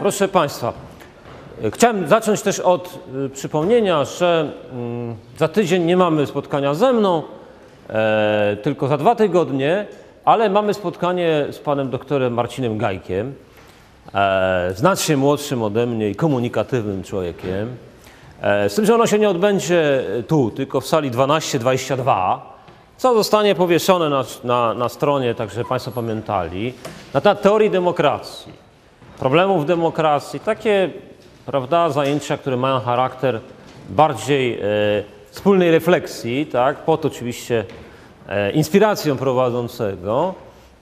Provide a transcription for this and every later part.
Proszę Państwa, chciałem zacząć też od y, przypomnienia, że mm, za tydzień nie mamy spotkania ze mną, e, tylko za dwa tygodnie, ale mamy spotkanie z panem doktorem Marcinem Gajkiem, e, znacznie młodszym ode mnie i komunikatywnym człowiekiem. E, z tym, że ono się nie odbędzie tu, tylko w sali 1222, co zostanie powieszone na, na, na stronie, tak żeby Państwo pamiętali, na temat teorii demokracji, problemów demokracji, takie prawda, zajęcia, które mają charakter bardziej e, wspólnej refleksji, tak, pod oczywiście e, inspiracją prowadzącego,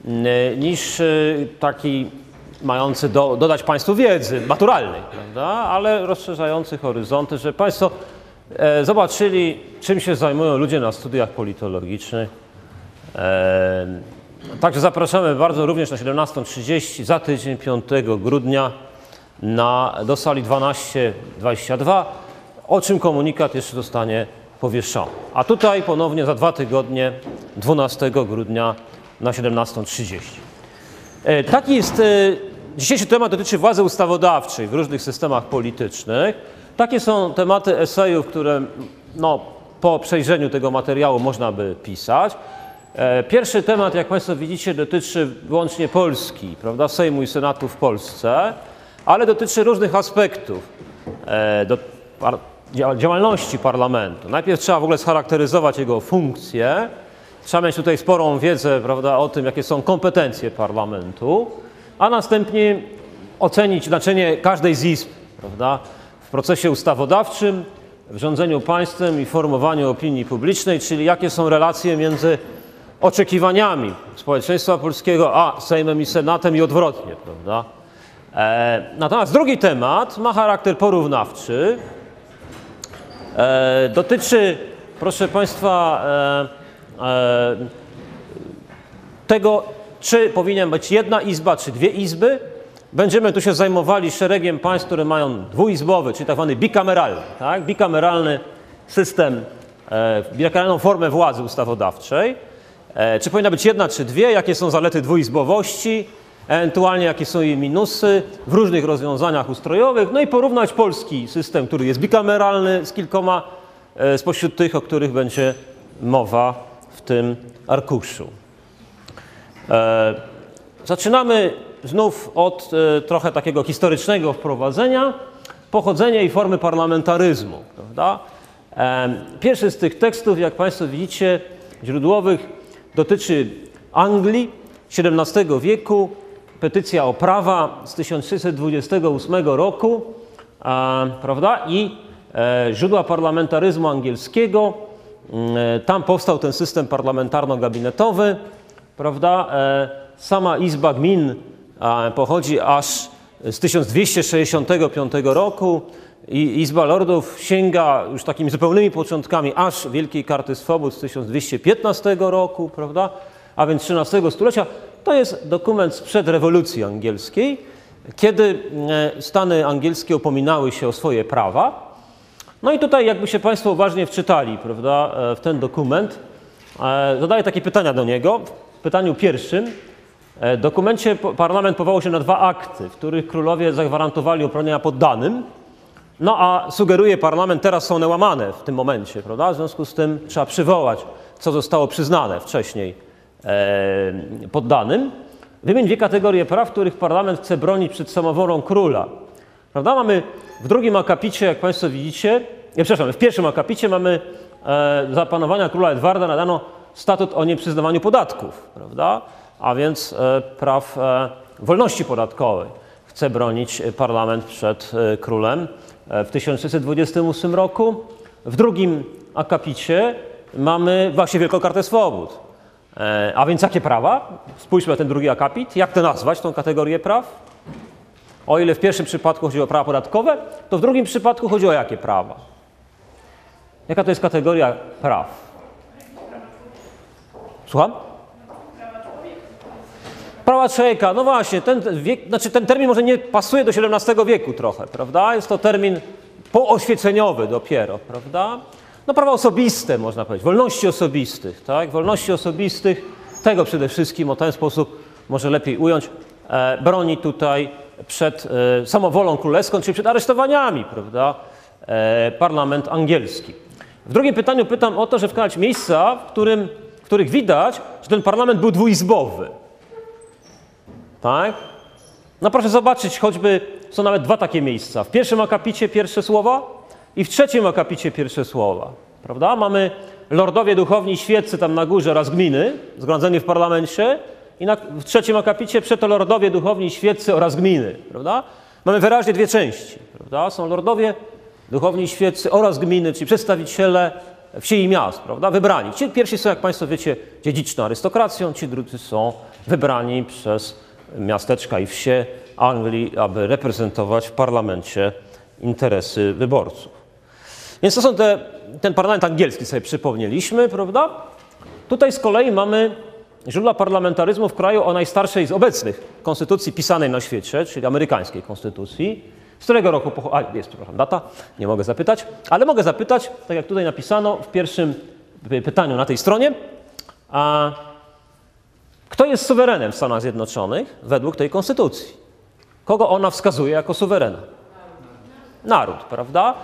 e, niż e, taki mający do, dodać Państwu wiedzy maturalnej, prawda, ale rozszerzający horyzonty, żeby Państwo e, zobaczyli, czym się zajmują ludzie na studiach politologicznych. Także zapraszamy bardzo również na 17.30 za tydzień, 5 grudnia na, do sali 1222, o czym komunikat jeszcze zostanie powieszony. A tutaj ponownie za dwa tygodnie, 12 grudnia na 17.30. E, Taki jest, e, dzisiejszy temat dotyczy władzy ustawodawczej w różnych systemach politycznych. Takie są tematy esejów, które no, po przejrzeniu tego materiału można by pisać. E, Pierwszy temat, jak Państwo widzicie, dotyczy wyłącznie Polski, prawda, Sejmu i Senatu w Polsce, ale dotyczy różnych aspektów e, do, par, dzia- działalności parlamentu. Najpierw trzeba w ogóle scharakteryzować jego funkcję, trzeba mieć tutaj sporą wiedzę prawda, o tym, jakie są kompetencje parlamentu, a następnie ocenić znaczenie każdej z izb prawda, w procesie ustawodawczym, w rządzeniu państwem i formowaniu opinii publicznej, czyli jakie są relacje między oczekiwaniami społeczeństwa polskiego a Sejmem i Senatem i odwrotnie. Prawda? E, natomiast drugi temat ma charakter porównawczy. E, dotyczy, proszę Państwa, e, e, tego, czy powinien być jedna izba, czy dwie izby. Będziemy tu się zajmowali szeregiem państw, które mają dwuizbowy, czyli tak zwany bikameralny, tak? bikameralny system, e, bikameralną formę władzy ustawodawczej. E, czy powinna być jedna, czy dwie? Jakie są zalety dwuizbowości? Ewentualnie jakie są jej minusy w różnych rozwiązaniach ustrojowych? No i porównać polski system, który jest bikameralny z kilkoma e, spośród tych, o których będzie mowa w tym arkuszu. E, Zaczynamy znów od trochę takiego historycznego wprowadzenia, pochodzenia i formy parlamentaryzmu. Prawda? Pierwszy z tych tekstów, jak Państwo widzicie, źródłowych, dotyczy Anglii XVII wieku, petycja o prawa z 1628 roku, prawda? I e, źródła parlamentaryzmu angielskiego. Mm, e, Tam powstał ten system parlamentarno-gabinetowy, prawda? E, Sama Izba Gmin pochodzi aż z 1265 roku i Izba Lordów sięga już takimi zupełnymi początkami aż Wielkiej Karty Swobód z 1215 roku, prawda? A więc XIII stulecia. To jest dokument sprzed rewolucji angielskiej, kiedy e, Stany angielskie upominały się o swoje prawa. No i tutaj, jakby się Państwo uważnie wczytali prawda, e, w ten dokument, e, zadaję takie pytania do niego. W pytaniu pierwszym, w dokumencie parlament powołał się na dwa akty, w których królowie zagwarantowali uprawnienia poddanym, no a sugeruje parlament, teraz są one łamane w tym momencie, prawda? W związku z tym trzeba przywołać, co zostało przyznane wcześniej e, poddanym. Wymień dwie kategorie praw, których parlament chce bronić przed samowolą króla. Prawda? Mamy w drugim akapicie, jak Państwo widzicie, nie, przepraszam, w pierwszym akapicie mamy e, za panowania króla Edwarda nadano statut o nieprzyznawaniu podatków, prawda? a więc e, praw e, wolności podatkowej chce bronić e, parlament przed e, królem w 1628 roku. W drugim akapicie mamy właśnie Wielką Kartę Swobód. E, A więc jakie prawa? Spójrzmy na ten drugi akapit. Jak to nazwać, tą kategorię praw? O ile w pierwszym przypadku chodzi o prawa podatkowe, to w drugim przypadku chodzi o jakie prawa? Jaka to jest kategoria praw? Słucham? Prawa człowieka, no właśnie, ten, wiek, znaczy ten termin może nie pasuje do XVII wieku trochę, prawda? Jest to termin pooświeceniowy dopiero, prawda? No prawa osobiste, można powiedzieć, wolności osobistych, tak? Wolności osobistych, tego przede wszystkim, o ten sposób może lepiej ująć, e, broni tutaj przed e, samowolą królewską, czyli przed aresztowaniami, prawda, e, parlament angielski. W drugim pytaniu pytam o to, że wskazać miejsca, w, którym, w których widać, że ten parlament był dwuizbowy. Tak? No proszę zobaczyć, choćby są nawet dwa takie miejsca. W pierwszym akapicie pierwsze słowa i w trzecim akapicie pierwsze słowa. Prawda? Mamy lordowie duchowni świeccy tam na górze oraz gminy, zgromadzeni w parlamencie i na, w trzecim akapicie przeto lordowie duchowni świeccy oraz gminy. Prawda? Mamy wyraźnie dwie części. Prawda? Są lordowie duchowni świeccy oraz gminy, czyli przedstawiciele wsi i miast, prawda? wybrani. Ci pierwsi są, jak Państwo wiecie, dziedziczną arystokracją, ci drudzy są wybrani przez miasteczka i wsie Anglii, aby reprezentować w parlamencie interesy wyborców. Więc to są te, ten parlament angielski sobie przypomnieliśmy, prawda? Tutaj z kolei mamy źródła parlamentaryzmu w kraju o najstarszej z obecnych konstytucji pisanej na świecie, czyli amerykańskiej konstytucji. Z którego roku pochodzi? A, jest, przepraszam, data, nie mogę zapytać, ale mogę zapytać, tak jak tutaj napisano w pierwszym pytaniu na tej stronie, a kto jest suwerenem w Stanach Zjednoczonych według tej konstytucji? Kogo ona wskazuje jako suwerena? Naród, prawda?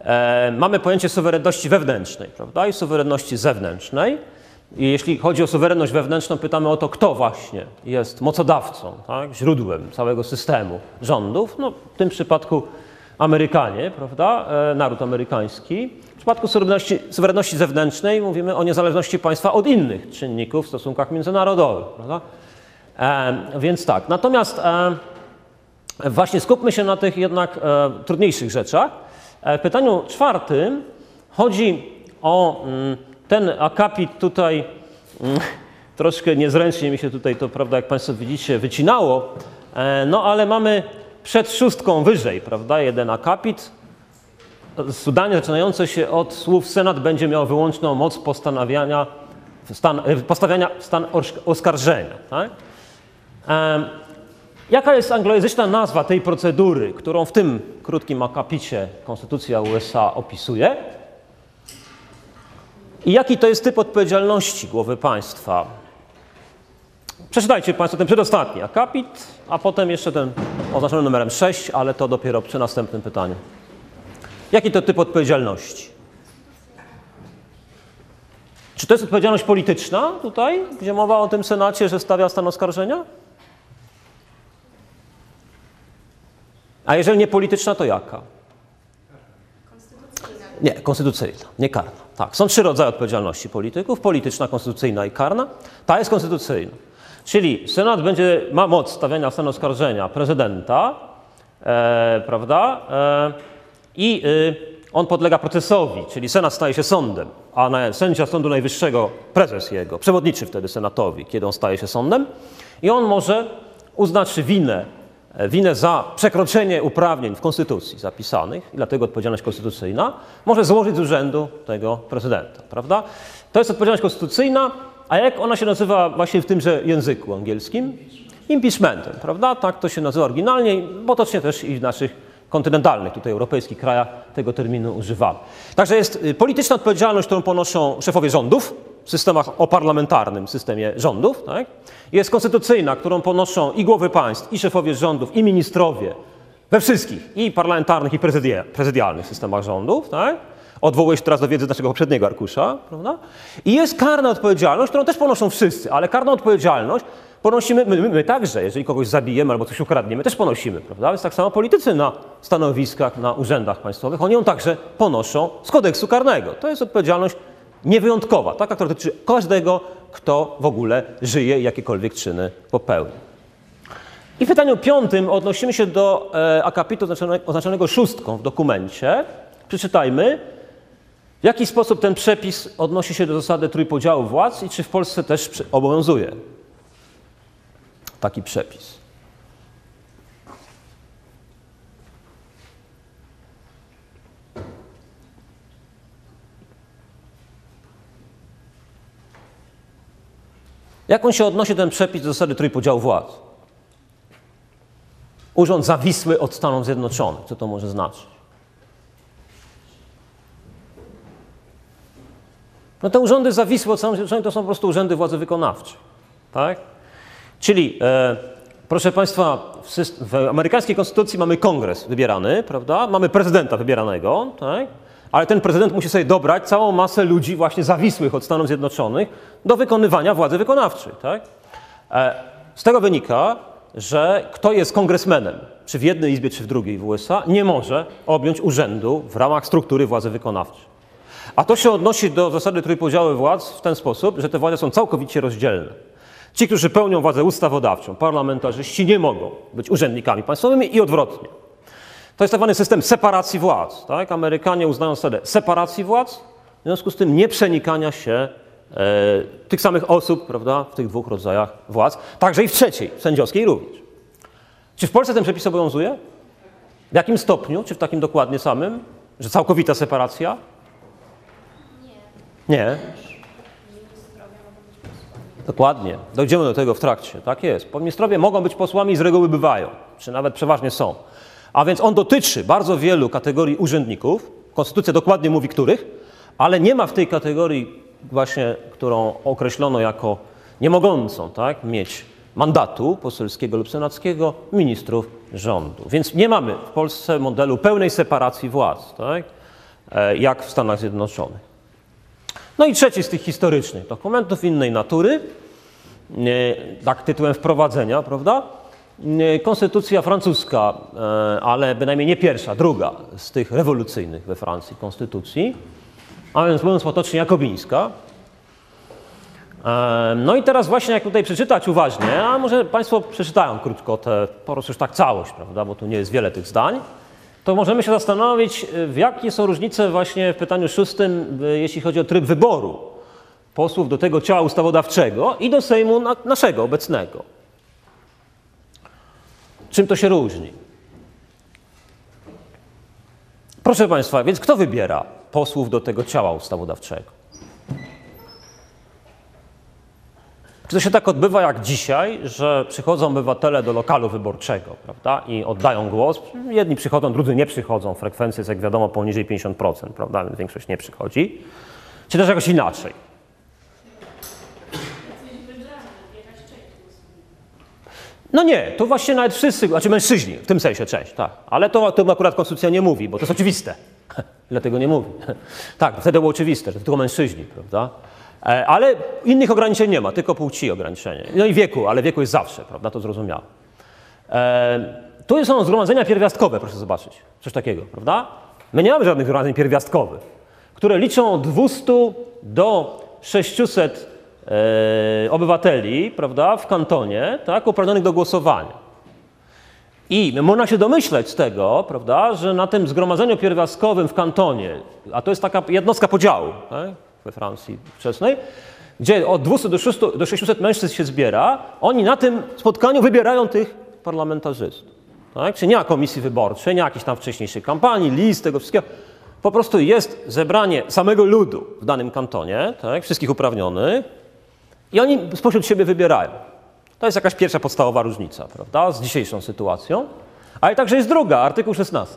E, mamy pojęcie suwerenności wewnętrznej, prawda? I suwerenności zewnętrznej. I jeśli chodzi o suwerenność wewnętrzną, pytamy o to, kto właśnie jest mocodawcą, tak? źródłem całego systemu rządów. No, w tym przypadku Amerykanie, prawda? E, naród amerykański. W przypadku suwerenności, suwerenności zewnętrznej mówimy o niezależności państwa od innych czynników w stosunkach międzynarodowych. Prawda? E, więc tak. Natomiast e, właśnie skupmy się na tych jednak e, trudniejszych rzeczach. E, w pytaniu czwartym chodzi o mm, ten akapit tutaj, mm, troszkę niezręcznie mi się tutaj to, prawda, jak Państwo widzicie, wycinało, e, no ale mamy przed szóstką wyżej, prawda, jeden akapit, zdanie zaczynające się od słów Senat będzie miał wyłączną moc postanawiania, stan, e, postawiania stan oskarżenia. Tak? Jaka jest anglojęzyczna nazwa tej procedury, którą w tym krótkim akapicie Konstytucja USA opisuje? I jaki to jest typ odpowiedzialności głowy państwa? Przeczytajcie Państwo ten przedostatni akapit, a potem jeszcze ten oznaczony numerem 6, ale to dopiero przy następnym pytaniu. Jaki to typ odpowiedzialności? Czy to jest odpowiedzialność polityczna tutaj, gdzie mowa o tym Senacie, że stawia stan oskarżenia? A jeżeli nie polityczna, to jaka? Nie, konstytucyjna, nie karna. Tak, są trzy rodzaje odpowiedzialności polityków: polityczna, konstytucyjna i karna. Ta jest konstytucyjna. Czyli Senat będzie, ma moc stawiania stan oskarżenia prezydenta, e, prawda? E, I y, on podlega procesowi, czyli Senat staje się sądem, a sędzia Sądu Najwyższego, prezes jego, przewodniczy wtedy Senatowi, kiedy on staje się sądem, i on może uznać winę E, winę za przekroczenie uprawnień w Konstytucji zapisanych, i dlatego odpowiedzialność konstytucyjna, może złożyć z urzędu tego prezydenta, prawda? To jest odpowiedzialność konstytucyjna, a jak ona się nazywa właśnie w tymże języku angielskim? Impeachmentem, prawda? Tak to się nazywa oryginalnie, potocznie też i w naszych kontynentalnych, tutaj europejskich krajach tego terminu używamy. Także jest y, polityczna odpowiedzialność, którą ponoszą szefowie rządów, w systemach o parlamentarnym systemie rządów, tak? jest konstytucyjna, którą ponoszą i głowy państw, i szefowie rządów, i ministrowie we wszystkich, i parlamentarnych, i prezydialnych systemach rządów. Tak? Odwołuję się teraz do wiedzy naszego poprzedniego arkusza. Prawda? I jest karna odpowiedzialność, którą też ponoszą wszyscy, ale karną odpowiedzialność ponosimy my, my, także, jeżeli kogoś zabijemy albo coś ukradniemy, też ponosimy, prawda? Więc tak samo politycy na stanowiskach, na urzędach państwowych, oni ją także ponoszą z kodeksu karnego. To jest odpowiedzialność niewyjątkowa, taka, która dotyczy każdego, kto w ogóle żyje i jakiekolwiek czyny popełni. I w pytaniu piątym odnosimy się do e, akapitu oznaczonego szóstką w dokumencie. Przeczytajmy, w jaki sposób ten przepis odnosi się do zasady trójpodziału władz i czy w Polsce też obowiązuje taki przepis. Jak on się odnosi ten przepis do zasady trójpodziału władz? Urząd zawisły od Stanów Zjednoczonych. Co to może znaczyć? No te urzędy zawisłe od Stanów Zjednoczonych to są po prostu urzędy władzy wykonawczej. Tak? Czyli e, Proszę Państwa, w, w amerykańskiej konstytucji mamy kongres wybierany, prawda? Mamy prezydenta wybieranego, tak? Ale ten prezydent musi sobie dobrać całą masę ludzi właśnie zawisłych od Stanów Zjednoczonych do wykonywania władzy wykonawczej, tak? E, Z tego wynika, że kto jest kongresmenem, czy w jednej izbie, czy w drugiej w USA, nie może objąć urzędu w ramach struktury władzy wykonawczej. A to się odnosi do zasady trójpodziału władz w ten sposób, że te władze są całkowicie rozdzielne. Ci, którzy pełnią władzę ustawodawczą, parlamentarzyści, nie mogą być urzędnikami państwowymi i odwrotnie. To jest tak zwany system separacji władz. Tak? Amerykanie uznają zasadę separacji władz, w związku z tym nie przenikania się e, tych samych osób prawda, w tych dwóch rodzajach władz, także i w trzeciej, sędziowskiej również. Czy w Polsce ten przepis obowiązuje? W jakim stopniu? Czy w takim dokładnie samym? Że całkowita separacja? Nie. Dokładnie. Dojdziemy do tego w trakcie. Tak jest. Ministrowie mogą być posłami i z reguły bywają, czy nawet przeważnie są. A więc on dotyczy bardzo wielu kategorii urzędników. Konstytucja dokładnie mówi których, ale nie ma w tej kategorii właśnie, którą określono jako niemogącą tak, mieć mandatu poselskiego lub senackiego ministrów rządu. Więc nie mamy w Polsce modelu pełnej separacji władz, tak, e, jak w Stanach Zjednoczonych. No i trzeci z tych historycznych dokumentów innej natury, nie, tak tytułem wprowadzenia, prawda? Nie, Konstytucja francuska, e, ale bynajmniej nie pierwsza, druga z tych rewolucyjnych we Francji konstytucji, a więc mówiąc potocznie jakobińska. E, No i teraz właśnie jak tutaj przeczytać uważnie, a może Państwo przeczytają krótko tę, po prostu już tak całość, prawda, bo tu nie jest wiele tych zdań, to możemy się zastanowić, y, jakie są różnice właśnie w pytaniu szóstym, y, jeśli chodzi o tryb wyboru posłów do tego ciała ustawodawczego i do Sejmu na, naszego, obecnego. Czym to się różni? Proszę Państwa, więc kto wybiera posłów do tego ciała ustawodawczego? Czy to się tak odbywa jak dzisiaj, że przychodzą obywatele do lokalu wyborczego prawda, i oddają głos? Jedni przychodzą, drudzy nie przychodzą. Frekwencja jest, jak wiadomo, poniżej 50%, prawda, więc większość nie przychodzi. Czy też jakoś inaczej? No nie, to właśnie nawet wszyscy, znaczy mężczyźni, w tym sensie część, tak. Ale to, to akurat konstytucja nie mówi, bo to jest oczywiste. Dlatego nie mówi. Tak, wtedy było oczywiste, że tylko mężczyźni, prawda? E, Ale innych ograniczeń nie ma, tylko płci ograniczenie. No i wieku, ale wieku jest zawsze, prawda? To zrozumiałe. E, Tu są zgromadzenia pierwiastkowe, proszę zobaczyć. Coś takiego, prawda? My nie mamy żadnych zgromadzeń pierwiastkowych, które liczą od 200 do 600 e, obywateli, prawda, w kantonie, tak, uprawnionych do głosowania. I można się domyśleć z tego, prawda, że na tym zgromadzeniu pierwiastkowym w kantonie, a to jest taka jednostka podziału tak, we Francji wczesnej, gdzie od 200 do 600, do 600 mężczyzn się zbiera, oni na tym spotkaniu wybierają tych parlamentarzystów. Tak? Czyli nie ma komisji wyborczej, nie ma jakiejś tam wcześniejszej kampanii, list, tego wszystkiego. Po prostu jest zebranie samego ludu w danym kantonie, tak? wszystkich uprawnionych, i oni spośród siebie wybierają. To jest jakaś pierwsza podstawowa różnica, prawda, z dzisiejszą sytuacją. Ale także jest druga, artykuł 16.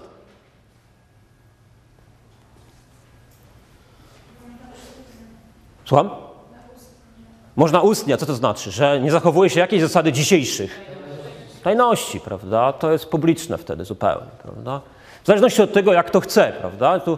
Słucham? Można ustnie, a co to znaczy? Że nie zachowuje się jakiejś zasady dzisiejszych tajności, prawda? To jest publiczne wtedy zupełnie, prawda? W zależności od tego, jak to chce, prawda? To,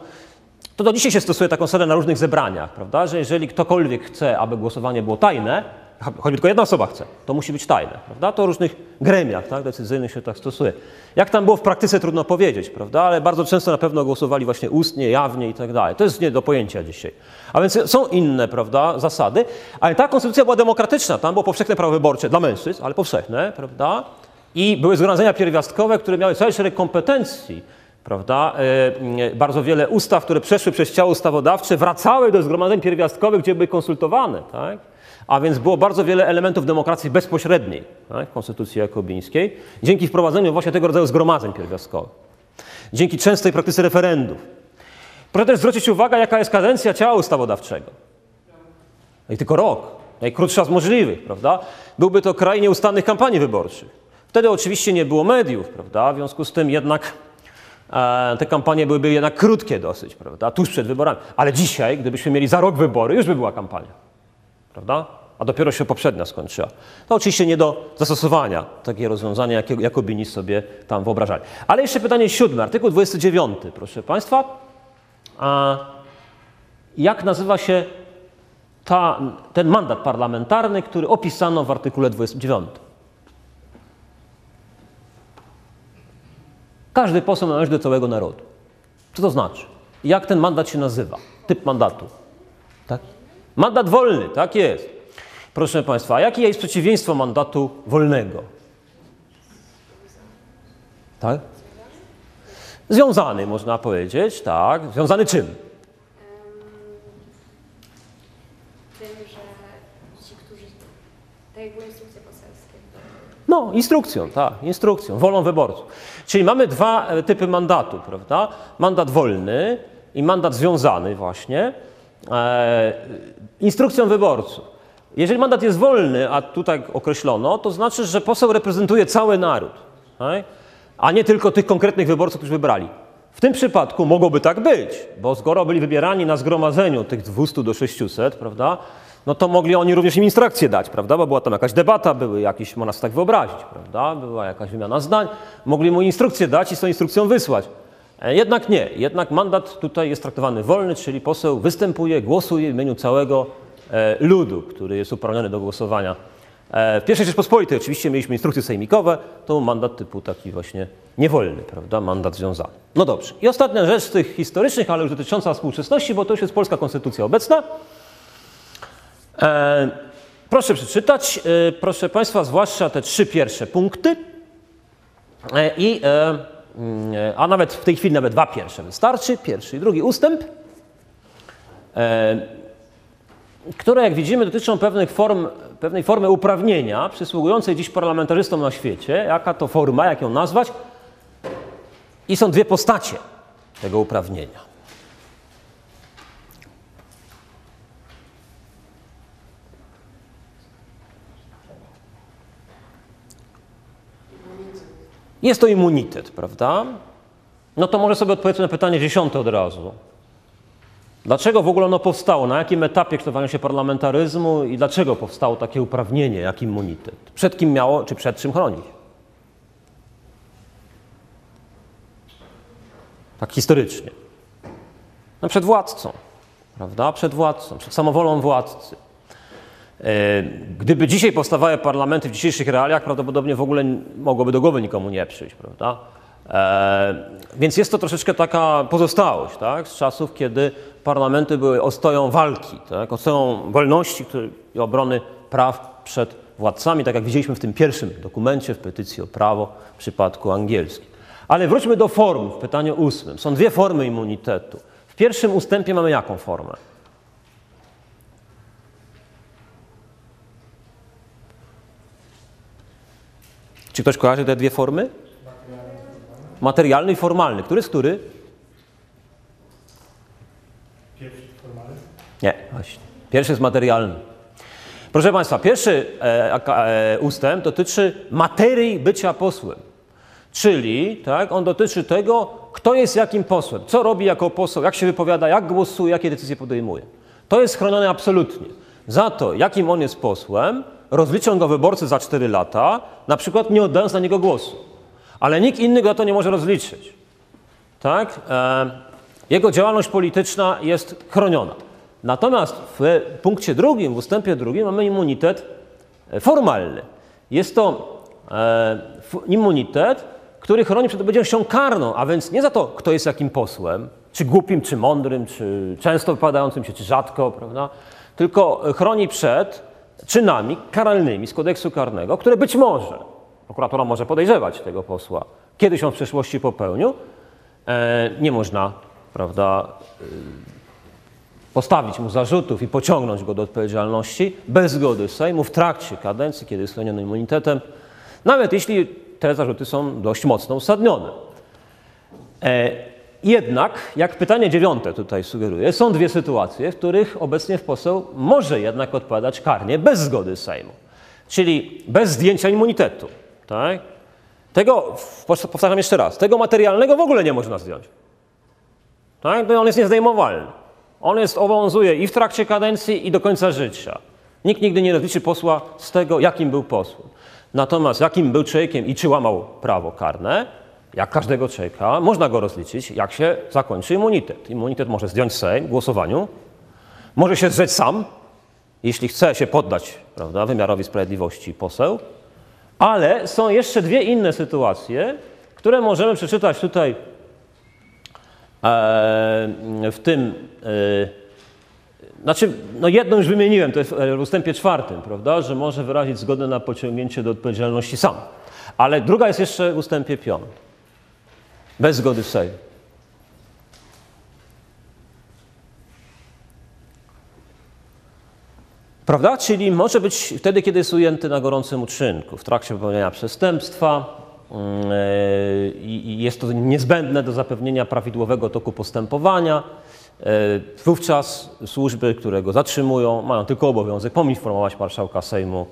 to do dzisiaj się stosuje taką zasadę na różnych zebraniach, prawda? Że jeżeli ktokolwiek chce, aby głosowanie było tajne, choćby tylko jedna osoba chce, to musi być tajne, prawda? To w różnych gremiach tak, decyzyjnych się tak stosuje. Jak tam było w praktyce, trudno powiedzieć, prawda? Ale bardzo często na pewno głosowali właśnie ustnie, jawnie i tak dalej. To jest nie do pojęcia dzisiaj. A więc są inne, prawda, zasady, ale ta konstytucja była demokratyczna. Tam było powszechne prawo wyborcze dla mężczyzn, ale powszechne, prawda? I były zgromadzenia pierwiastkowe, które miały cały szereg kompetencji, prawda? E, e, Bardzo wiele ustaw, które przeszły przez ciało ustawodawcze, wracały do zgromadzeń pierwiastkowych, gdzie były konsultowane, tak? A więc było bardzo wiele elementów demokracji bezpośredniej tak? w Konstytucji Jakobińskiej, dzięki wprowadzeniu właśnie tego rodzaju zgromadzeń pierwiastkowych. Dzięki częstej praktyce referendów. Proszę też zwrócić uwagę, jaka jest kadencja ciała ustawodawczego. No i tylko rok, najkrótsza z możliwych, prawda? Byłby to kraj nieustannych kampanii wyborczych. Wtedy oczywiście nie było mediów, prawda? W związku z tym jednak e, te kampanie byłyby jednak krótkie dosyć, prawda? Tuż przed wyborami. Ale dzisiaj, gdybyśmy mieli za rok wybory, już by była kampania, prawda? A dopiero się poprzednia skończyła. To oczywiście nie do zastosowania takie rozwiązania, jakie Jakobini sobie tam wyobrażali. Ale jeszcze pytanie siódme, artykuł 29, proszę Państwa. A jak nazywa się ta, ten mandat parlamentarny, który opisano w artykule 29? Każdy poseł należy do całego narodu. Co to znaczy? Jak ten mandat się nazywa? Typ mandatu. Tak? Mandat wolny, tak jest. Proszę Państwa, a jakie jest przeciwieństwo mandatu wolnego? Tak? Związany, można powiedzieć, tak. Związany czym? No, instrukcją, tak, instrukcją, wolą wyborców. Czyli mamy dwa e, typy mandatu, prawda? Mandat wolny i mandat związany właśnie e, instrukcją wyborców. Jeżeli mandat jest wolny, a tutaj określono, to znaczy, że poseł reprezentuje cały naród, a nie tylko tych konkretnych wyborców, którzy wybrali. W tym przypadku mogłoby tak być, bo skoro byli wybierani na zgromadzeniu tych 200 do 600, prawda, no to mogli oni również im instrukcje dać, prawda, bo była tam jakaś debata, były jakieś, można sobie tak wyobrazić, prawda, była jakaś wymiana zdań, mogli mu instrukcje dać i z tą instrukcją wysłać. E, Jednak nie, jednak mandat tutaj jest traktowany wolny, czyli poseł występuje, głosuje w imieniu całego ludu, który jest uprawniony do głosowania. E, W pierwszej Rzeczpospolitej oczywiście mieliśmy instrukcje sejmikowe, to mandat typu taki właśnie niewolny, prawda, mandat związany. No dobrze. I ostatnia rzecz z tych historycznych, ale już dotycząca współczesności, bo to już jest polska konstytucja obecna. E, proszę przeczytać, e, proszę Państwa, zwłaszcza te trzy pierwsze punkty. E, I, e, mm, e, a nawet w tej chwili nawet dwa pierwsze wystarczy, pierwszy i drugi ustęp, e, które jak widzimy dotyczą pewnych form, pewnej formy uprawnienia przysługującej dziś parlamentarzystom na świecie. Jaka to forma, jak ją nazwać? I są dwie postacie tego uprawnienia. Jest to immunitet, prawda? No to może sobie odpowiedzmy na pytanie dziesiąte od razu. Dlaczego w ogóle ono powstało? Na jakim etapie kształtowania się parlamentaryzmu i dlaczego powstało takie uprawnienie jak immunitet? Przed kim miało, czy przed czym chronić? Tak historycznie. No przed władcą, prawda? Przed władcą, przed samowolą władcy. E, Gdyby dzisiaj powstawały parlamenty w dzisiejszych realiach, prawdopodobnie w ogóle mogłoby do głowy nikomu nie przyjść, prawda? E, Więc jest to troszeczkę taka pozostałość, tak? Z czasów, kiedy parlamenty były ostoją walki, tak? Ostoją wolności i obrony praw przed władcami, tak jak widzieliśmy w tym pierwszym dokumencie, w petycji o prawo w przypadku angielskim. Ale wróćmy do form w pytaniu ósmym. Są dwie formy immunitetu. W pierwszym ustępie mamy jaką formę? Czy ktoś kojarzy te dwie formy? Materialny i formalny. Który jest który? Nie, właśnie. Pierwszy jest materialny. Proszę Państwa, pierwszy e, e, ustęp dotyczy materii bycia posłem. Czyli tak, on dotyczy tego, kto jest jakim posłem, co robi jako poseł, jak się wypowiada, jak głosuje, jakie decyzje podejmuje. To jest chronione absolutnie. Za to, jakim on jest posłem, rozliczą go wyborcy za 4 lata, na przykład nie oddając na niego głosu. Ale nikt inny go to nie może rozliczyć. Tak? E, jego działalność polityczna jest chroniona. Natomiast w punkcie drugim, w ustępie drugim mamy immunitet e, formalny. Jest to e, immunitet, który chroni przed odpowiedzialnością karną, a więc nie za to, kto jest jakim posłem, czy głupim, czy mądrym, czy często wypadającym się, czy rzadko, prawda? Tylko chroni przed czynami karalnymi z kodeksu karnego, które być może, prokuratura może podejrzewać tego posła, kiedyś on w przeszłości popełnił, e, nie można, prawda, postawić mu zarzutów i pociągnąć go do odpowiedzialności bez zgody Sejmu w trakcie kadencji, kiedy jest chroniony immunitetem, nawet jeśli te zarzuty są dość mocno uzasadnione. E, jednak, jak pytanie dziewiąte tutaj sugeruje, są dwie sytuacje, w których obecnie poseł może jednak odpowiadać karnie bez zgody Sejmu, czyli bez zdjęcia immunitetu. Tak? Tego, powtarzam jeszcze raz, tego materialnego w ogóle nie można zdjąć. Tak? Bo on jest niezdejmowalny. On jest, obowiązuje i w trakcie kadencji, i do końca życia. Nikt nigdy nie rozliczy posła z tego, jakim był posłem. Natomiast jakim był człowiekiem i czy łamał prawo karne, jak każdego człowieka, można go rozliczyć, jak się zakończy immunitet. Immunitet może zdjąć Sejm w głosowaniu, może się zrzec sam, jeśli chce się poddać prawda, wymiarowi sprawiedliwości poseł, ale są jeszcze dwie inne sytuacje, które możemy przeczytać tutaj w tym. E, znaczy, no jedną już wymieniłem, to jest w ustępie czwartym, prawda, że może wyrazić zgodę na pociągnięcie do odpowiedzialności sam. Ale druga jest jeszcze w ustępie piątym. Bez zgody Sejmu. Prawda? Czyli może być wtedy, kiedy jest ujęty na gorącym uczynku, w trakcie popełnienia przestępstwa e, i jest to niezbędne do zapewnienia prawidłowego toku postępowania. E, wówczas służby, które go zatrzymują, mają tylko obowiązek poinformować marszałka Sejmu,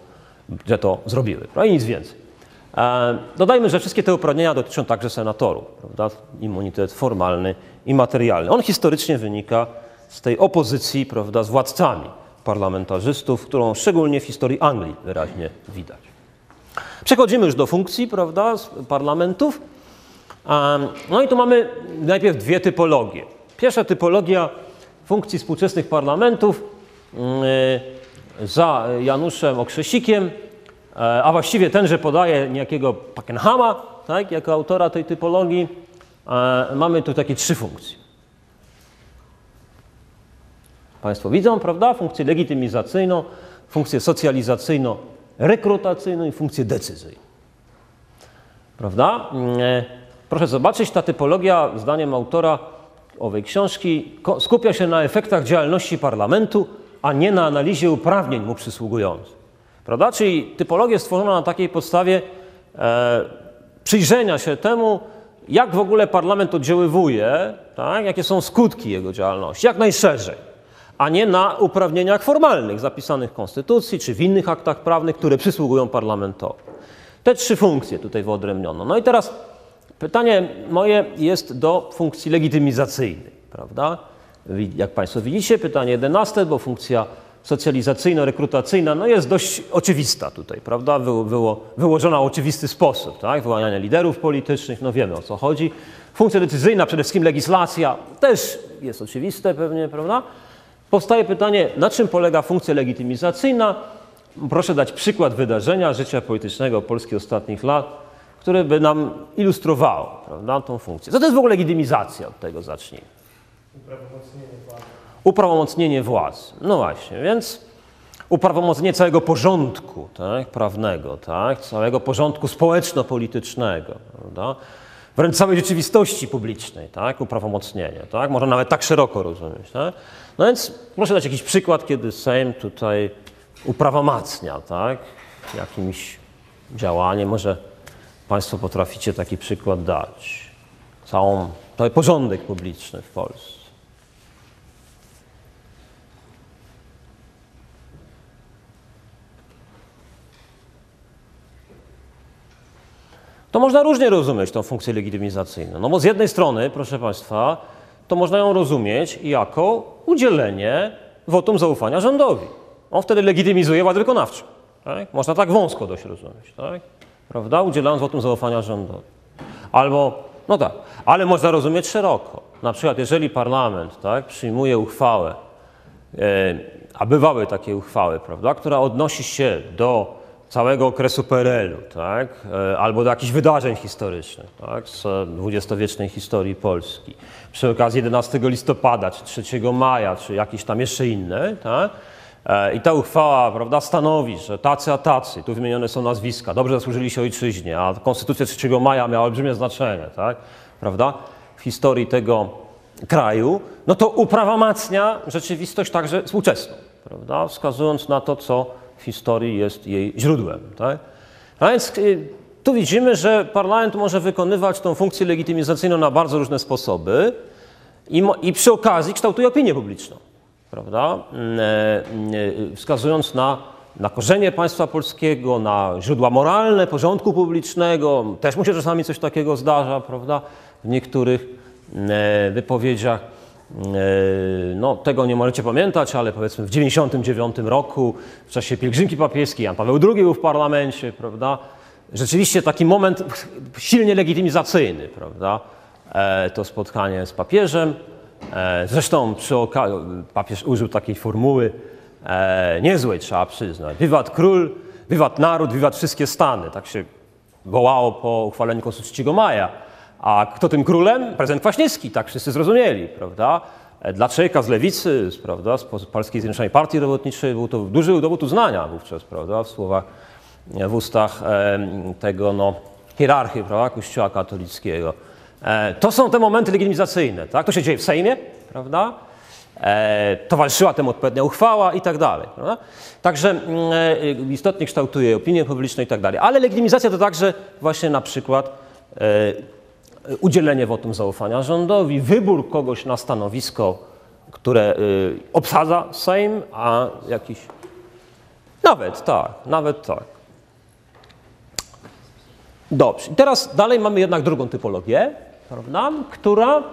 że to zrobiły. Prawda? I nic więcej. E, dodajmy, że wszystkie te uprawnienia dotyczą także senatorów. Prawda? Immunitet formalny i materialny. On historycznie wynika z tej opozycji prawda, z władcami parlamentarzystów, którą szczególnie w historii Anglii wyraźnie widać. Przechodzimy już do funkcji prawda, parlamentów. No i tu mamy najpierw dwie typologie. Pierwsza typologia funkcji współczesnych parlamentów mm, za Januszem Okrzesikiem, e, a właściwie ten, że podaje niejakiego Pakenhama, tak, jako autora tej typologii. E, mamy tu takie trzy funkcje. Państwo widzą, prawda? Funkcję legitymizacyjną, funkcję socjalizacyjno-rekrutacyjną i funkcję decyzyjną. Prawda? Mm, e, proszę zobaczyć, ta typologia, zdaniem autora owej książki, skupia się na efektach działalności parlamentu, a nie na analizie uprawnień mu przysługujących. Prawda? Czyli typologia stworzona na takiej podstawie e, przyjrzenia się temu, jak w ogóle parlament oddziaływuje, tak? jakie są skutki jego działalności, jak najszerzej a nie na uprawnieniach formalnych zapisanych w Konstytucji czy w innych aktach prawnych, które przysługują parlamentowi. Te trzy funkcje tutaj wyodrębniono. No i teraz pytanie moje jest do funkcji legitymizacyjnej, prawda? Jak Państwo widzicie, pytanie jedenaste, bo funkcja socjalizacyjno-rekrutacyjna no jest dość oczywista tutaj, prawda? Wy, wyło, wyłożona w oczywisty sposób, tak? Wyłanianie liderów politycznych, no wiemy o co chodzi. Funkcja decyzyjna, przede wszystkim legislacja, też jest oczywiste pewnie, prawda? Powstaje pytanie, na czym polega funkcja legitymizacyjna? Proszę dać przykład wydarzenia życia politycznego Polski ostatnich lat, które by nam ilustrowało prawda, tą funkcję. Co to jest w ogóle legitymizacja? Od tego zacznijmy. Uprawomocnienie władzy. Uprawomocnienie władzy. No właśnie, więc uprawomocnienie całego porządku tak, prawnego, tak, całego porządku społeczno-politycznego, prawda? wręcz całej rzeczywistości publicznej, tak, uprawomocnienie. Tak? Można nawet tak szeroko rozumieć. Tak? No więc proszę dać jakiś przykład, kiedy Sejm tutaj uprawomacnia, tak? Jakimś działaniem. Może Państwo potraficie taki przykład dać. Całą, cały porządek publiczny w Polsce. To można różnie rozumieć tą funkcję legitymizacyjną. No bo z jednej strony, proszę Państwa, to można ją rozumieć jako udzielenie wotum zaufania rządowi. On wtedy legitymizuje władzę wykonawczą. Tak? Można tak wąsko dość rozumieć, tak? prawda? Udzielając wotum zaufania rządowi. Albo, no tak, ale można rozumieć szeroko. Na przykład, jeżeli parlament tak, przyjmuje uchwałę, e, a bywały takie uchwały, prawda, która odnosi się do całego okresu PRL-u, tak? E, albo do jakichś wydarzeń historycznych tak? z dwudziestowiecznej historii Polski, przy okazji 11 listopada, czy 3 maja, czy jakieś tam jeszcze inne. Tak? E, I ta uchwała prawda, stanowi, że tacy a tacy, tu wymienione są nazwiska, dobrze zasłużyli się ojczyźnie, a Konstytucja 3 maja miała olbrzymie znaczenie tak? prawda? w historii tego kraju, no to uprawomacnia rzeczywistość także współczesną, prawda? wskazując na to, co w historii jest jej źródłem. Tak? A więc y, tu widzimy, że parlament może wykonywać tą funkcję legitymizacyjną na bardzo różne sposoby i, i przy okazji kształtuje opinię publiczną, prawda? Mm, e, e, wskazując na, na korzenie państwa polskiego, na źródła moralne porządku publicznego. Też mu się czasami coś takiego zdarza, prawda? W niektórych mm, e, wypowiedziach No, tego nie możecie pamiętać, ale powiedzmy w 99 roku, w czasie pielgrzymki papieskiej, Jan Paweł II był w parlamencie, prawda? Rzeczywiście taki moment silnie legitymizacyjny, prawda? E, To spotkanie z papieżem. E, Zresztą przy okazji papież użył takiej formuły e, niezłej, trzeba przyznać. Wiwat król, wiwat naród, wiwat wszystkie stany. Tak się wołało po uchwaleniu Konstytucji 3 maja. A kto tym królem? Prezydent Kwaśniewski, tak wszyscy zrozumieli, prawda? E, Dla człowieka z lewicy, prawda, z po- Polskiej Zjednoczonej Partii Robotniczej był to duży dowód uznania wówczas, prawda, w słowach, w ustach em, tego, no, hierarchy, prawda, Kościoła katolickiego. E, To są te momenty legitymizacyjne, tak? To się dzieje w Sejmie, prawda? E, towarzyszyła temu odpowiednia uchwała i tak dalej. Prawda? Także mm, e, istotnie kształtuje opinię publiczną i tak dalej. Ale legitymizacja to także właśnie na przykład e, udzielenie wotum zaufania rządowi, wybór kogoś na stanowisko, które y, obsadza Sejm, a jakiś. Nawet tak, nawet tak. Dobrze. I teraz dalej mamy jednak drugą typologię, prawda, która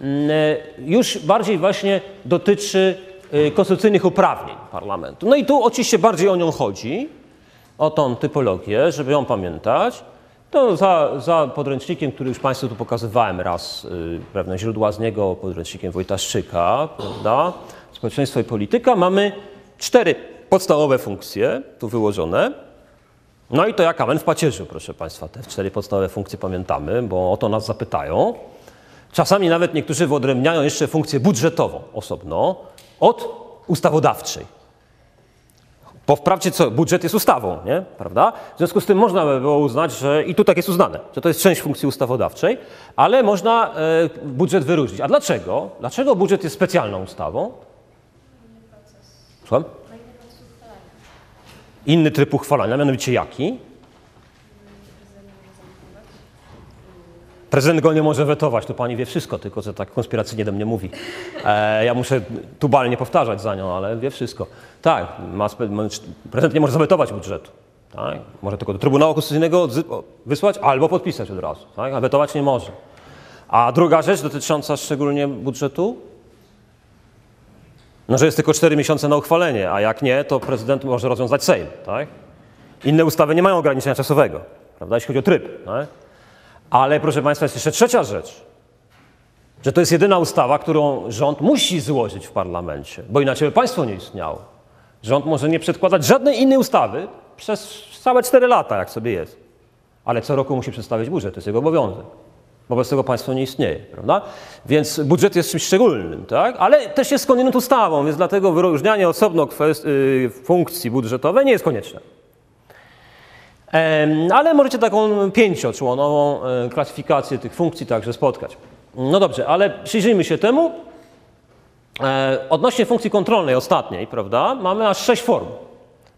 mm, już bardziej właśnie dotyczy y, konstytucyjnych uprawnień parlamentu. No i tu oczywiście bardziej o nią chodzi, o tą typologię, żeby ją pamiętać. To za, za podręcznikiem, który już Państwu tu pokazywałem raz, y, pewne źródła z niego, podręcznikiem Wojtaszczyka, prawda, społeczeństwo i polityka, mamy cztery podstawowe funkcje tu wyłożone. No i to jak amen w pacierzu, proszę Państwa. Te cztery podstawowe funkcje pamiętamy, bo o to nas zapytają. Czasami nawet niektórzy wyodrębniają jeszcze funkcję budżetową osobno od ustawodawczej. Bo wprawdzie co, budżet jest ustawą, nie? Prawda? W związku z tym można by było uznać, że i tu tak jest uznane, że to jest część funkcji ustawodawczej, ale można e, budżet wyróżnić. A dlaczego? Dlaczego budżet jest specjalną ustawą? Słucham? Inny tryb uchwalania, mianowicie jaki? Prezydent go nie może wetować, to pani wie wszystko, tylko że tak konspiracyjnie do mnie mówi. E, ja muszę tubalnie powtarzać za nią, ale wie wszystko. Tak, ma, prezydent nie może zawetować budżetu. Tak? Może tylko do Trybunału Konstytucyjnego wysłać albo podpisać od razu, tak? a wetować nie może. A druga rzecz dotycząca szczególnie budżetu? No, że jest tylko 4 miesiące na uchwalenie, a jak nie, to prezydent może rozwiązać Sejm. Tak? Inne ustawy nie mają ograniczenia czasowego, prawda, jeśli chodzi o tryb. Tak? Ale proszę Państwa, jest jeszcze trzecia rzecz, że to jest jedyna ustawa, którą rząd musi złożyć w parlamencie, bo inaczej by państwo nie istniało. Rząd może nie przedkładać żadnej innej ustawy przez całe 4 lata, jak sobie jest, ale co roku musi przedstawić budżet, to jest jego obowiązek. Wobec tego państwo nie istnieje, prawda? Więc budżet jest czymś szczególnym, tak? Ale też jest skądinąd ustawą, więc dlatego wyróżnianie osobno y, funkcji budżetowej nie jest konieczne. Em, Ale możecie taką pięcioczłonową e, klasyfikację tych funkcji także spotkać. No dobrze, ale przyjrzyjmy się temu. E, Odnośnie funkcji kontrolnej, ostatniej, prawda, mamy aż sześć form.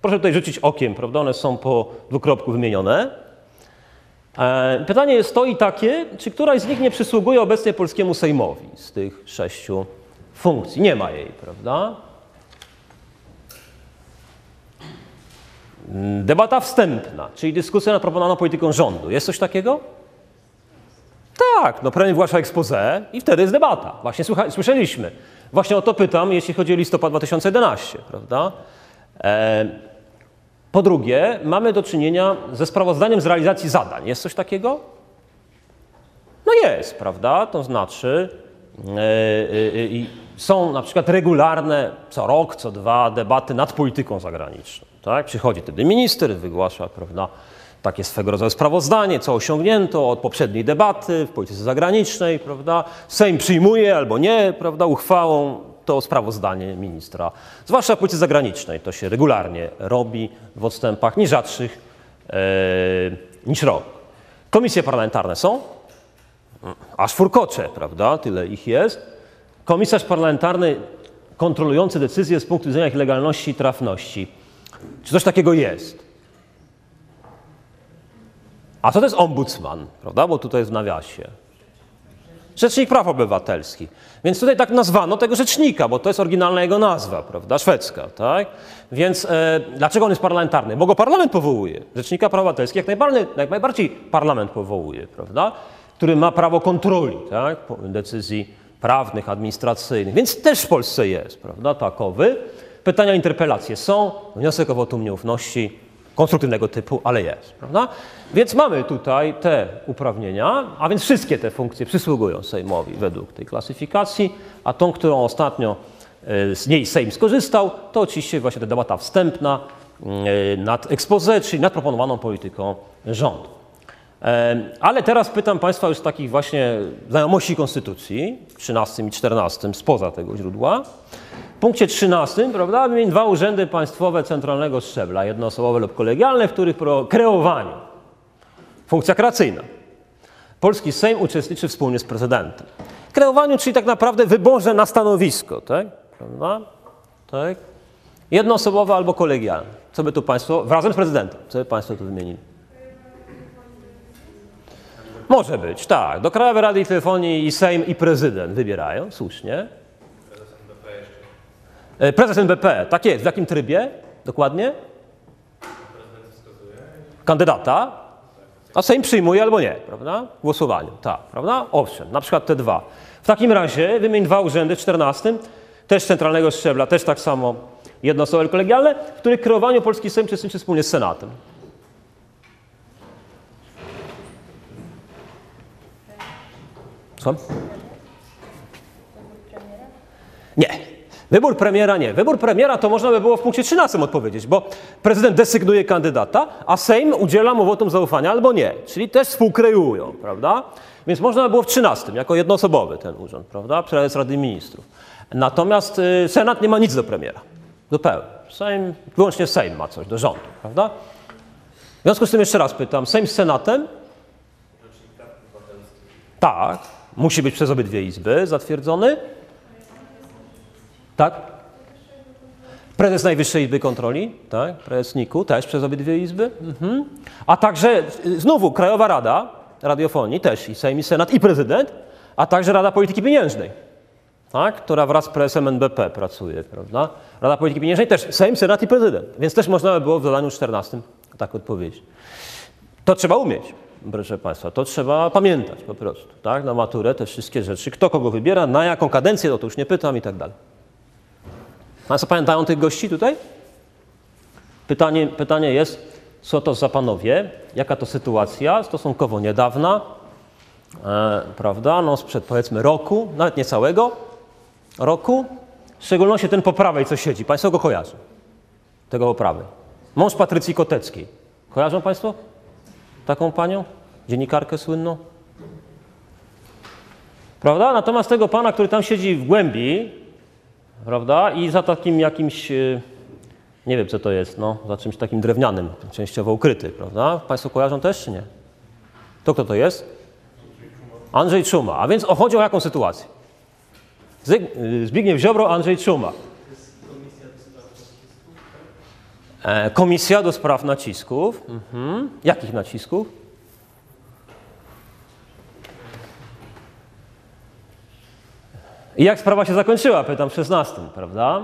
Proszę tutaj rzucić okiem, prawda, one są po dwukropku wymienione. E, Pytanie jest to i takie, czy któraś z nich nie przysługuje obecnie polskiemu Sejmowi z tych sześciu funkcji? Nie ma jej, prawda? Debata wstępna, czyli dyskusja nad proponowaną polityką rządu. Jest coś takiego? Tak, no premier wygłasza expose i wtedy jest debata. Właśnie słucha, słyszeliśmy. Właśnie o to pytam, jeśli chodzi o listopad 2011, prawda? E, po drugie, mamy do czynienia ze sprawozdaniem z realizacji zadań. Jest coś takiego? No jest, prawda? To znaczy e, e, e, są na przykład regularne co rok, co dwa debaty nad polityką zagraniczną. Tak? Przychodzi wtedy minister, wygłasza prawda, takie swego rodzaju sprawozdanie, co osiągnięto od poprzedniej debaty w polityce zagranicznej. Prawda? Sejm przyjmuje albo nie prawda, uchwałą to sprawozdanie ministra. Zwłaszcza w polityce zagranicznej to się regularnie robi w odstępach nie rzadszych e, niż rok. Komisje parlamentarne są, aż furkocze, prawda? Tyle ich jest. Komisarz parlamentarny kontrolujący decyzje z punktu widzenia ich legalności i trafności. Czy coś takiego jest? A co to jest ombudsman, prawda? Bo tutaj jest w nawiasie. Rzecznik Praw Obywatelskich. Więc tutaj tak nazwano tego rzecznika, bo to jest oryginalna jego nazwa, prawda? Szwedzka, tak? Więc e, dlaczego on jest parlamentarny? Bo go parlament powołuje. Rzecznika Praw Obywatelskich jak najbardziej, jak najbardziej parlament powołuje, prawda? Który ma prawo kontroli, tak? Decyzji prawnych, administracyjnych, więc też w Polsce jest, prawda, takowy. Pytania, interpelacje są, wniosek o wotum nieufności konstruktywnego typu, ale jest, prawda? Więc mamy tutaj te uprawnienia, a więc wszystkie te funkcje przysługują Sejmowi według tej klasyfikacji, a tą, którą ostatnio e, z niej Sejm skorzystał, to oczywiście właśnie ta debata wstępna e, nad expose, czyli nad proponowaną polityką rządu. Ale teraz pytam Państwa już z takich właśnie znajomości Konstytucji, 13 i 14 spoza tego źródła. W punkcie 13, prawda, wymień dwa urzędy państwowe centralnego szczebla, jednoosobowe lub kolegialne, w których pro kreowaniu, funkcja kreacyjna, polski Sejm uczestniczy wspólnie z prezydentem. Kreowaniu, czyli tak naprawdę wyborze na stanowisko, tak? Prawda? Tak? Jednoosobowe albo kolegialne. Co by tu Państwo, razem z prezydentem, co by Państwo tu wymienili? Może być, tak. Do Krajowej Rady Telefonii i Sejm i prezydent wybierają, słusznie. E, Prezes NBP, tak jest. W jakim trybie? Dokładnie? Kandydata. A Sejm przyjmuje albo nie, prawda? Głosowaniu, tak, prawda? Owszem, na przykład te dwa. W takim razie wymień dwa urzędy w 14, też centralnego szczebla, też tak samo jednoosobowe kolegialne, w których kreowaniu polski Sejm uczestniczy wspólnie z Senatem. Co? Nie. Wybór premiera nie. Wybór premiera to można by było w punkcie 13 odpowiedzieć, bo prezydent desygnuje kandydata, a Sejm udziela mu wotum zaufania albo nie. Czyli też współkreują, prawda? Więc można by było w 13 jako jednoosobowy ten urząd, prawda? Prezes Rady Ministrów. Natomiast y, Senat nie ma nic do premiera. Zupełnie. Sejm, wyłącznie Sejm ma coś do rządu, prawda? W związku z tym jeszcze raz pytam, Sejm z Senatem tak, musi być przez obydwie izby zatwierdzony. Tak? Prezes Najwyższej Izby Kontroli, tak? Prezes NIK-u też przez obydwie izby. Mhm. A także y, znowu Krajowa Rada Radiofonii, też i Sejm, i Senat, i prezydent, a także Rada Polityki Pieniężnej, tak? która wraz z prezesem NBP pracuje, prawda? Rada Polityki Pieniężnej też Sejm, Senat i prezydent. Więc też można by było w zadaniu 14 tak odpowiedzieć. To trzeba umieć, proszę Państwa, to trzeba pamiętać po prostu, tak? Na maturę te wszystkie rzeczy. Kto kogo wybiera, na jaką kadencję, no to już nie pytam i tak dalej. Państwo pamiętają tych gości tutaj? Pytanie, pytanie jest, co to za panowie, jaka to sytuacja, stosunkowo niedawna, e, prawda, no sprzed powiedzmy roku, nawet nie całego roku, w szczególności ten po prawej, co siedzi. Państwo go kojarzą, tego po prawej. Mąż Patrycji Koteckiej. Kojarzą Państwo taką panią? Dziennikarkę słynną? Prawda? Natomiast tego pana, który tam siedzi w głębi, prawda? I za takim jakimś, e, nie wiem co to jest, no, za czymś takim drewnianym, częściowo ukryty, prawda? Państwo kojarzą też, czy nie? To kto to jest? Andrzej Czuma. A więc chodzi o jaką sytuację? Y, Zbigniew Ziobro, Andrzej Czuma. E, Komisja do spraw nacisków. Mhm. Jakich nacisków? I jak sprawa się zakończyła? Pytam w 16, prawda?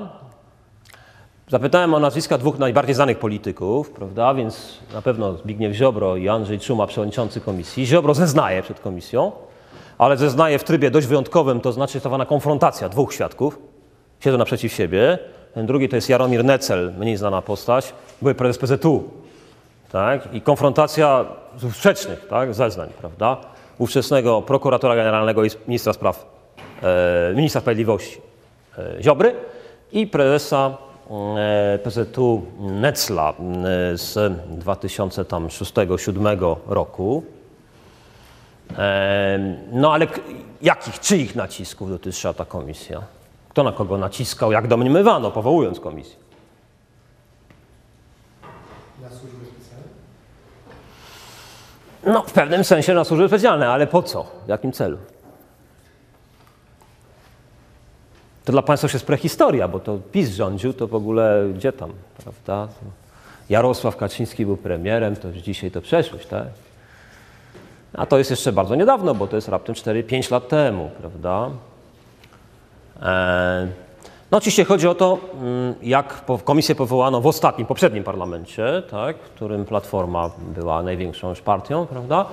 Zapytałem o nazwiska dwóch najbardziej znanych polityków, prawda? Więc na pewno Zbigniew Ziobro i Andrzej Czuma, przewodniczący komisji. Ziobro zeznaje przed komisją, ale zeznaje w trybie dość wyjątkowym, to znaczy zwana konfrontacja dwóch świadków. Siedzą naprzeciw siebie. Ten drugi to jest Jaromir Necel, mniej znana postać, były prezes PZU. Tak? I konfrontacja sprzecznych tak? zeznań, prawda? Ówczesnego prokuratora generalnego i ministra spraw, e, ministra sprawiedliwości e, Ziobry i prezesa e, PZU Necla e, z 2006-2007 roku. E, No ale jakich, czyich nacisków dotyczyła ta komisja? Kto na kogo naciskał, jak domniemywano, powołując komisję? Na służby specjalne? No, w pewnym sensie na służby specjalne, ale po co? W jakim celu? To dla Państwa już jest prehistoria, bo to PiS rządził, to w ogóle gdzie tam, prawda? Jarosław Kaczyński był premierem, to już dzisiaj to przeszłość, tak? A to jest jeszcze bardzo niedawno, bo to jest raptem 4-5 lat temu, prawda? E, No oczywiście chodzi o to, mm, jak komisję powołano w ostatnim, poprzednim parlamencie, tak, w którym Platforma była największą już partią, prawda?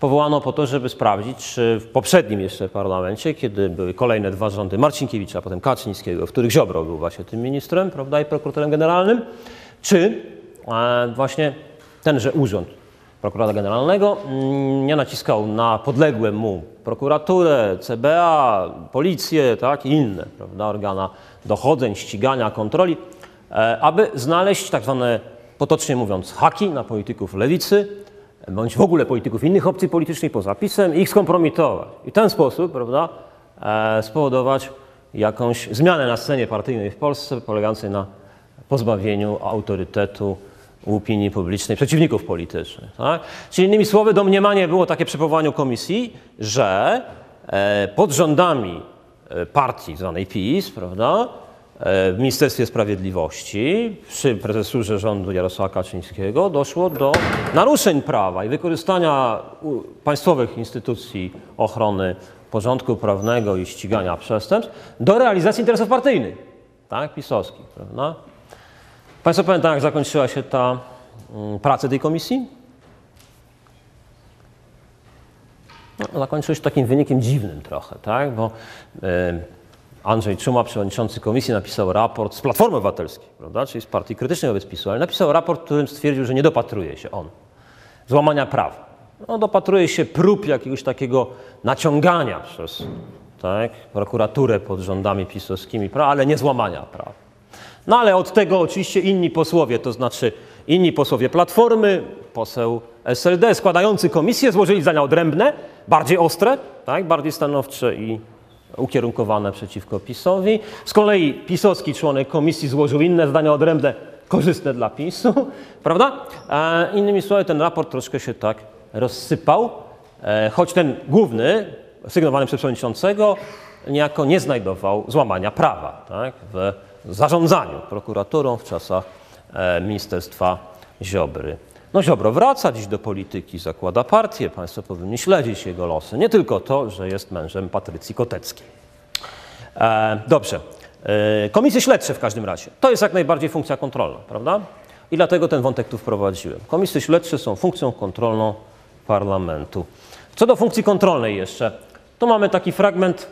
powołano po to, żeby sprawdzić, czy w poprzednim jeszcze parlamencie, kiedy były kolejne dwa rządy Marcinkiewicza, potem Kaczyńskiego, w których Ziobro był właśnie tym ministrem, prawda, i prokuratorem generalnym, czy e, właśnie tenże urząd prokuratora generalnego mm, nie naciskał na podległe mu prokuraturę, CBA, policję, tak, i inne prawda, organa dochodzeń, ścigania, kontroli, e, aby znaleźć tak zwane, potocznie mówiąc, haki na polityków lewicy, bądź w ogóle polityków innych opcji politycznych poza PiSem i ich skompromitować. I w ten sposób, prawda, e, spowodować jakąś zmianę na scenie partyjnej w Polsce polegającej na pozbawieniu autorytetu opinii publicznej przeciwników politycznych. Tak? Czyli innymi słowy, domniemanie było takie przy powołaniu komisji, że e, pod rządami e, partii zwanej PiS, prawda, e, w Ministerstwie Sprawiedliwości przy prezesurze rządu Jarosława Kaczyńskiego doszło do naruszeń prawa i wykorzystania państwowych instytucji ochrony porządku prawnego i ścigania przestępstw do realizacji interesów partyjnych, tak, pisowskich, prawda? Państwo pamiętają, jak zakończyła się ta mm, praca tej komisji? No, się takim wynikiem dziwnym trochę, tak? Bo e, Andrzej Czuma, przewodniczący komisji, napisał raport z Platformy Obywatelskiej, prawda? czyli z partii krytycznej wobec PiSu, ale napisał raport, w którym stwierdził, że nie dopatruje się on złamania prawa. No, dopatruje się prób jakiegoś takiego naciągania przez tak, prokuraturę pod rządami pisowskimi, ale nie złamania prawa. No ale od tego oczywiście inni posłowie, to znaczy inni posłowie Platformy, poseł SLD składający komisję złożyli zdania odrębne, bardziej ostre, tak, bardziej stanowcze i ukierunkowane przeciwko PiSowi. Z kolei pisowski członek komisji złożył inne zdania odrębne, korzystne dla PiSu, prawda? E, innymi słowy, ten raport troszkę się tak rozsypał, e, choć ten główny, sygnowany przez przewodniczącego, niejako nie znajdował złamania prawa tak, w zarządzaniu prokuraturą w czasach e, Ministerstwa Ziobry. No Ziobro wraca dziś do polityki, zakłada partię, Państwo powinni śledzić jego losy. Nie tylko to, że jest mężem Patrycji Koteckiej. E, dobrze. E, komisje śledcze w każdym razie. To jest jak najbardziej funkcja kontrolna, prawda? I dlatego ten wątek tu wprowadziłem. Komisje śledcze są funkcją kontrolną parlamentu. Co do funkcji kontrolnej jeszcze, to mamy taki fragment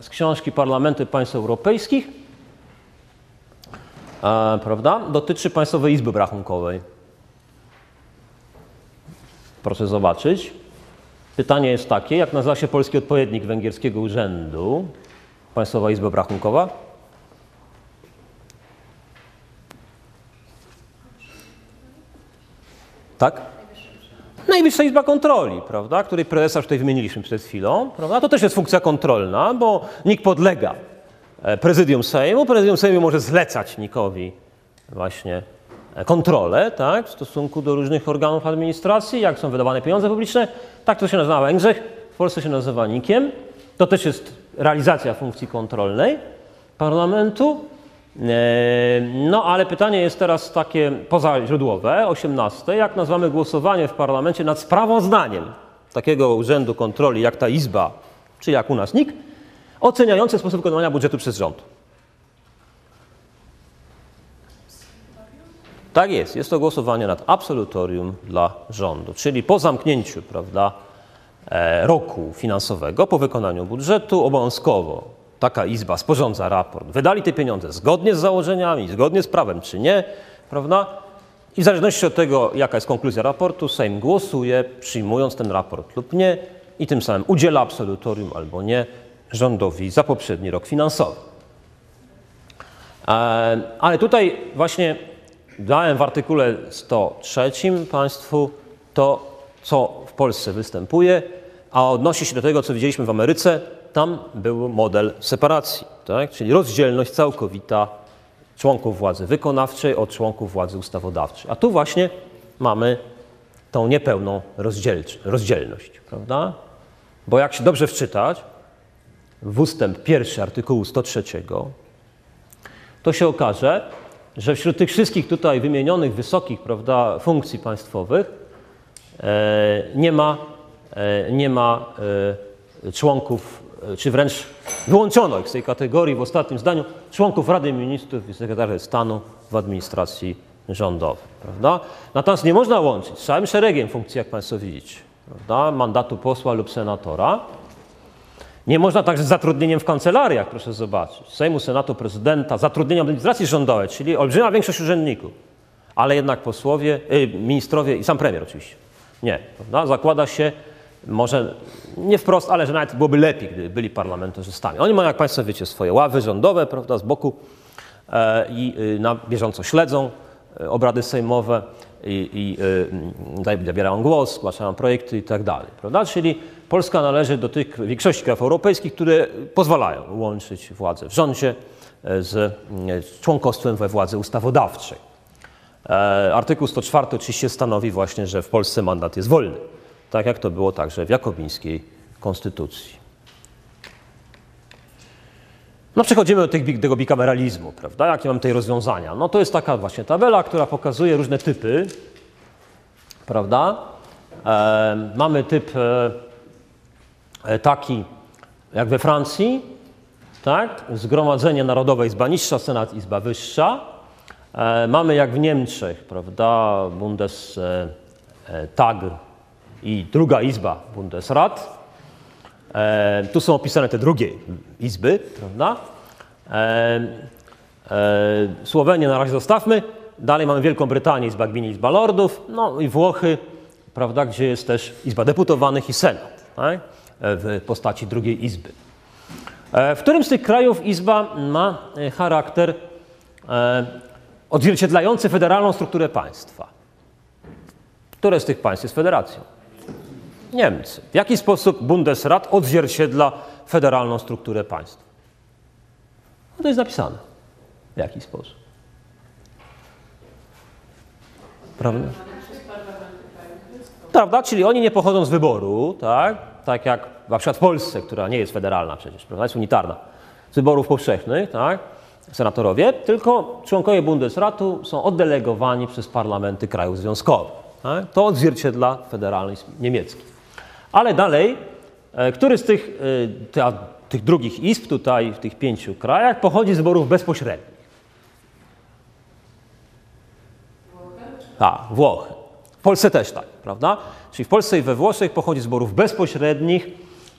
z książki Parlamenty Państw Europejskich, e, prawda? Dotyczy Państwowej Izby Rachunkowej. Proszę zobaczyć. Pytanie jest takie, jak nazywa się polski odpowiednik węgierskiego urzędu? Państwowa Izba Rachunkowa? Tak? Najwyższa Izba Kontroli, prawda, której prezesa już tutaj wymieniliśmy przed chwilą, prawda? To też jest funkcja kontrolna, bo NIK podlega e, prezydium Sejmu. Prezydium Sejmu może zlecać NIK-owi właśnie e, kontrolę, tak, w stosunku do różnych organów administracji, jak są wydawane pieniądze publiczne. Tak to się nazywa Węgrzech, w Polsce się nazywa NIK-iem. To też jest realizacja funkcji kontrolnej parlamentu. E, No, ale pytanie jest teraz takie pozaźródłowe, 18. Jak nazywamy głosowanie w parlamencie nad sprawozdaniem takiego urzędu kontroli jak ta Izba, czy jak u nas NIK, oceniające sposób wykonywania budżetu przez rząd? Tak jest, jest to głosowanie nad absolutorium dla rządu, czyli po zamknięciu prawda, e, roku finansowego, po wykonaniu budżetu, obowiązkowo taka izba sporządza raport. Wydali te pieniądze zgodnie z założeniami, zgodnie z prawem, czy nie, prawda? I w zależności od tego, jaka jest konkluzja raportu, Sejm głosuje, przyjmując ten raport lub nie, i tym samym udziela absolutorium albo nie rządowi za poprzedni rok finansowy. E, Ale tutaj właśnie dałem w artykule 103 Państwu to, co w Polsce występuje, a odnosi się do tego, co widzieliśmy w Ameryce. Tam był model separacji, tak? czyli rozdzielność całkowita członków władzy wykonawczej od członków władzy ustawodawczej. A tu właśnie mamy tą niepełną rozdzielność, prawda? Bo jak się dobrze wczytać w ustęp pierwszy artykułu 103, to się okaże, że wśród tych wszystkich tutaj wymienionych wysokich prawda, funkcji państwowych e, nie ma, e, nie ma e, członków, czy wręcz wyłączono ich z tej kategorii w ostatnim zdaniu, członków Rady Ministrów i sekretarzy stanu w administracji rządowy, prawda? Natomiast nie można łączyć z całym szeregiem funkcji, jak Państwo widzicie, prawda? Mandatu posła lub senatora. Nie można także z zatrudnieniem w kancelariach, proszę zobaczyć, Sejmu, Senatu, Prezydenta, zatrudnieniem administracji rządowej, czyli olbrzymia większość urzędników, ale jednak posłowie, y, ministrowie i sam premier oczywiście. Nie, prawda? Zakłada się, może nie wprost, ale że nawet byłoby lepiej, gdyby byli parlamentarzystami. Oni mają, jak Państwo wiecie, swoje ławy rządowe, prawda, z boku e, i y, na bieżąco śledzą e, obrady sejmowe i, i y, zabierają głos, zgłaszają projekty i tak dalej, prawda? Czyli Polska należy do tych większości krajów europejskich, które pozwalają łączyć władzę w rządzie e, z e, członkostwem we władzy ustawodawczej. Artykuł 104 oczywiście stanowi właśnie, że w Polsce mandat jest wolny, tak jak to było także w jakobińskiej konstytucji. No przechodzimy do tego bikameralizmu, prawda? Jakie mamy tutaj rozwiązania? No to jest taka właśnie tabela, która pokazuje różne typy, prawda? E, mamy typ e, e, taki jak we Francji, tak? Zgromadzenie Narodowe, Izba Niższa, Senat, Izba Wyższa. E, mamy jak w Niemczech, prawda? Bundestag i druga Izba, Bundesrat. E, tu są opisane te drugie izby, prawda? E, e, Słowenię na razie zostawmy. Dalej mamy Wielką Brytanię, Izba Gmin, Izba Lordów, no i Włochy, prawda, gdzie jest też Izba Deputowanych i Senat, tak? E, w postaci drugiej izby. E, W którym z tych krajów izba ma e, charakter odzwierciedlający federalną strukturę państwa? Które z tych państw jest federacją? Niemcy. W jaki sposób Bundesrat odzwierciedla federalną strukturę państwa? No to jest napisane. W jaki sposób? Prawda? Prawda? Czyli oni nie pochodzą z wyboru, tak? Tak jak na przykład w Polsce, która nie jest federalna przecież, prawda? Jest unitarna. Z wyborów powszechnych, tak? Senatorowie, tylko członkowie Bundesratu są oddelegowani przez parlamenty krajów związkowych. Tak? To odzwierciedla federalizm niemiecki. Ale dalej, e, który z tych, e, tych drugich izb tutaj, w tych pięciu krajach, pochodzi z wyborów bezpośrednich? Tak, Włochy. W Polsce też tak, prawda? Czyli w Polsce i we Włoszech pochodzi z wyborów bezpośrednich,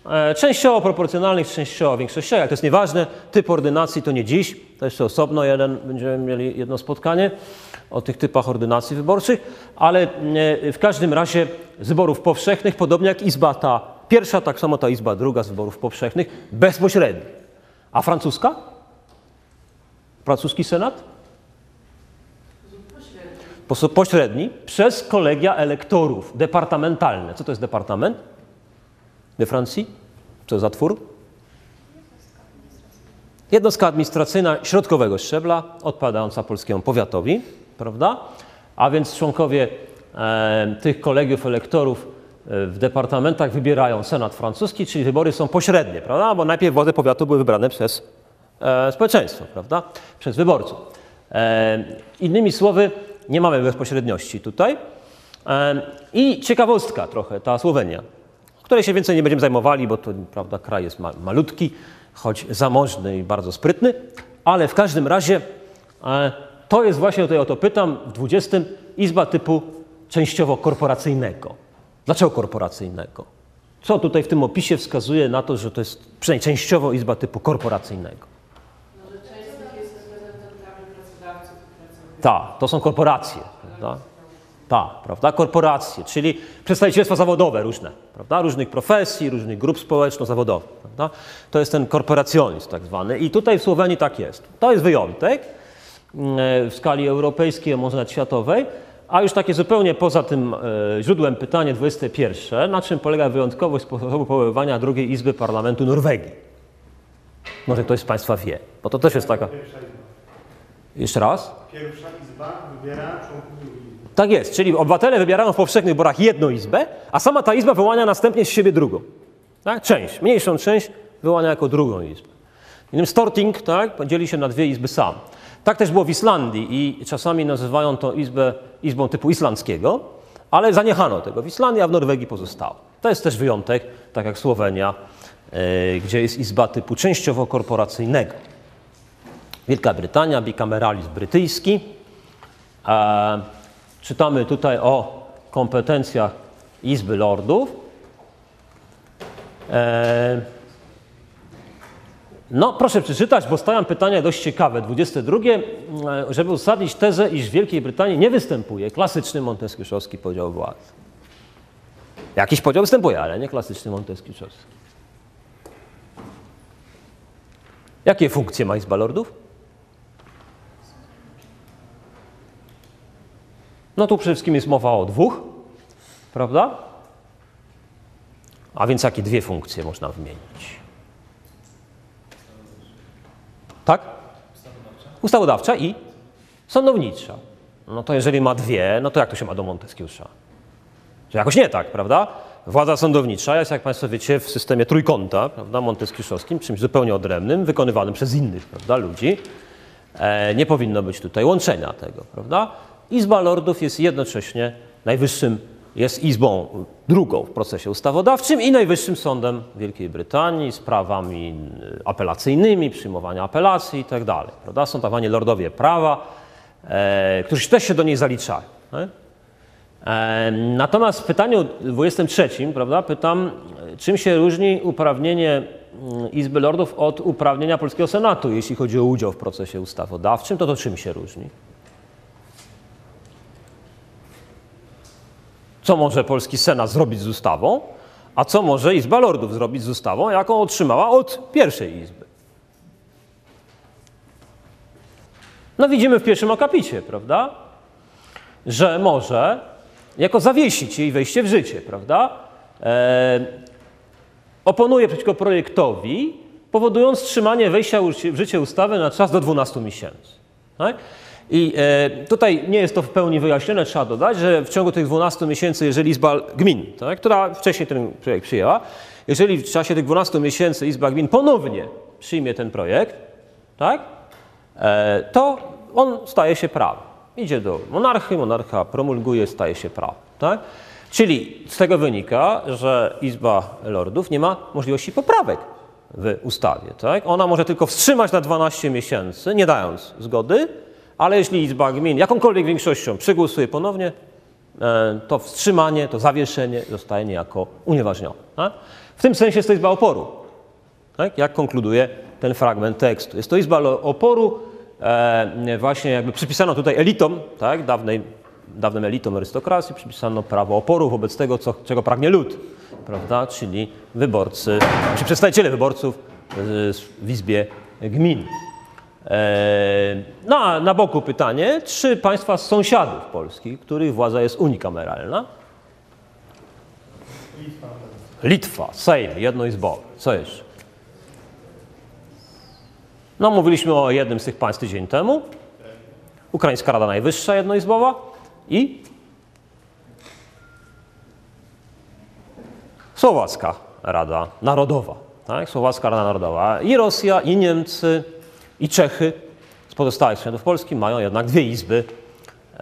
e, częściowo proporcjonalnych, częściowo większościowych, ale to jest nieważne. Typ ordynacji to nie dziś, to jeszcze osobno jeden, będziemy mieli jedno spotkanie o tych typach ordynacji wyborczych, ale e, w każdym razie z wyborów powszechnych, podobnie jak Izba ta pierwsza, tak samo ta Izba druga z wyborów powszechnych, bezpośrednich. A francuska? Francuski Senat? sposób pośredni przez kolegia elektorów departamentalne. Co to jest departament we Francji? Co za twór? Jednostka administracyjna środkowego szczebla, odpowiadająca polskiemu powiatowi, prawda? A więc członkowie e, tych kolegiów elektorów e, w departamentach wybierają Senat francuski, czyli wybory są pośrednie, prawda? Bo najpierw władze powiatu były wybrane przez e, społeczeństwo, prawda? Przez wyborców. E, innymi słowy, nie mamy bezpośredniości tutaj. E, I ciekawostka trochę, ta Słowenia, której się więcej nie będziemy zajmowali, bo to prawda, kraj jest ma, malutki, choć zamożny i bardzo sprytny, ale w każdym razie e, to jest właśnie, tutaj o to pytam, w 20 izba typu częściowo korporacyjnego. Dlaczego korporacyjnego? Co tutaj w tym opisie wskazuje na to, że to jest przynajmniej częściowo izba typu korporacyjnego? Część jest reprezentantami pracodawców i. Tak, to są korporacje, prawda? Tak, prawda? Korporacje, czyli przedstawicielstwa zawodowe różne, prawda? Różnych profesji, różnych grup społeczno-zawodowych, prawda? To jest ten korporacjonizm tak zwany i tutaj w Słowenii tak jest. To jest wyjątek w skali europejskiej, a może nawet światowej, a już takie zupełnie poza tym e, źródłem pytanie 21, na czym polega wyjątkowość sposobu powoływania drugiej Izby Parlamentu Norwegii? Może ktoś z Państwa wie, bo to też jest taka... Jeszcze raz? Pierwsza izba wybiera członków drugiej izby. Tak jest, czyli obywatele wybierają w powszechnych wyborach jedną izbę, a sama ta izba wyłania następnie z siebie drugą. Tak? Część, mniejszą część wyłania jako drugą izbę. Innym Storting tak, dzieli się na dwie izby sam. Tak też było w Islandii i czasami nazywają to izbę izbą typu islandzkiego, ale zaniechano tego w Islandii, a w Norwegii pozostało. To jest też wyjątek, tak jak Słowenia, e, gdzie jest izba typu częściowo korporacyjnego. Wielka Brytania, bikameralizm brytyjski, E, czytamy tutaj o kompetencjach Izby Lordów. E, no, proszę przeczytać, bo stają pytania dość ciekawe. 22. e, Żeby uzasadnić tezę, iż w Wielkiej Brytanii nie występuje klasyczny monteskiuszowski podział władzy. Jakiś podział występuje, ale nie klasyczny monteskiuszowski. Jakie funkcje ma Izba Lordów? No tu przede wszystkim jest mowa o dwóch, prawda? A więc jakie dwie funkcje można wymienić? Tak? Ustawodawcza i sądownicza. No to jeżeli ma dwie, no to jak to się ma do Monteskiusza? To jakoś nie tak, prawda? Władza sądownicza jest, jak Państwo wiecie, w systemie trójkąta, prawda, monteskiuszowskim, czymś zupełnie odrębnym, wykonywanym przez innych, prawda, ludzi. E, nie powinno być tutaj łączenia tego, prawda? Izba Lordów jest jednocześnie najwyższym, jest izbą drugą w procesie ustawodawczym i najwyższym sądem Wielkiej Brytanii z prawami y, apelacyjnymi, przyjmowania apelacji i tak prawda? Są tak zwani lordowie prawa, e, którzy też się do niej zaliczają. Nie? E, Natomiast w pytaniu 23, prawda, pytam, czym się różni uprawnienie mm, Izby Lordów od uprawnienia Polskiego Senatu, jeśli chodzi o udział w procesie ustawodawczym, to to czym się różni? Co może polski Senat zrobić z ustawą, a co może Izba Lordów zrobić z ustawą, jaką otrzymała od pierwszej Izby? No widzimy w pierwszym akapicie, prawda? Że może jako zawiesić jej wejście w życie, prawda? E, oponuje przeciwko projektowi, powodując wstrzymanie wejścia w życie ustawy na czas do 12 miesięcy. Tak? I e, tutaj nie jest to w pełni wyjaśnione, trzeba dodać, że w ciągu tych 12 miesięcy, jeżeli Izba Gmin, tak, która wcześniej ten projekt przyjęła, jeżeli w czasie tych 12 miesięcy Izba Gmin ponownie przyjmie ten projekt, tak, e, to on staje się prawem. Idzie do monarchy, monarcha promulguje, staje się prawem. Tak? Czyli z tego wynika, że Izba Lordów nie ma możliwości poprawek w ustawie. Tak? Ona może tylko wstrzymać na 12 miesięcy, nie dając zgody, ale jeśli Izba Gmin jakąkolwiek większością przegłosuje ponownie, e, to wstrzymanie, to zawieszenie zostaje niejako unieważnione. Tak? W tym sensie jest to Izba Oporu, tak? jak konkluduje ten fragment tekstu. Jest to Izba Oporu, e, właśnie jakby przypisano tutaj elitom, tak? Dawnej, dawnym elitom arystokracji, przypisano prawo oporu wobec tego, co, czego pragnie lud, prawda? czyli wyborcy, czy przedstawiciele wyborców e, w Izbie Gmin. E, No a na boku pytanie, trzy państwa sąsiadów polskich, których władza jest unikameralna? Litwa, Sejm, jednoizbowy. Co jeszcze? No, mówiliśmy o jednym z tych państw tydzień temu. Ukraińska Rada Najwyższa jednoizbowa i Słowacka Rada Narodowa. Tak? Słowacka Rada Narodowa. I Rosja, i Niemcy, i Czechy z pozostałych sąsiadów Polski mają jednak dwie izby e,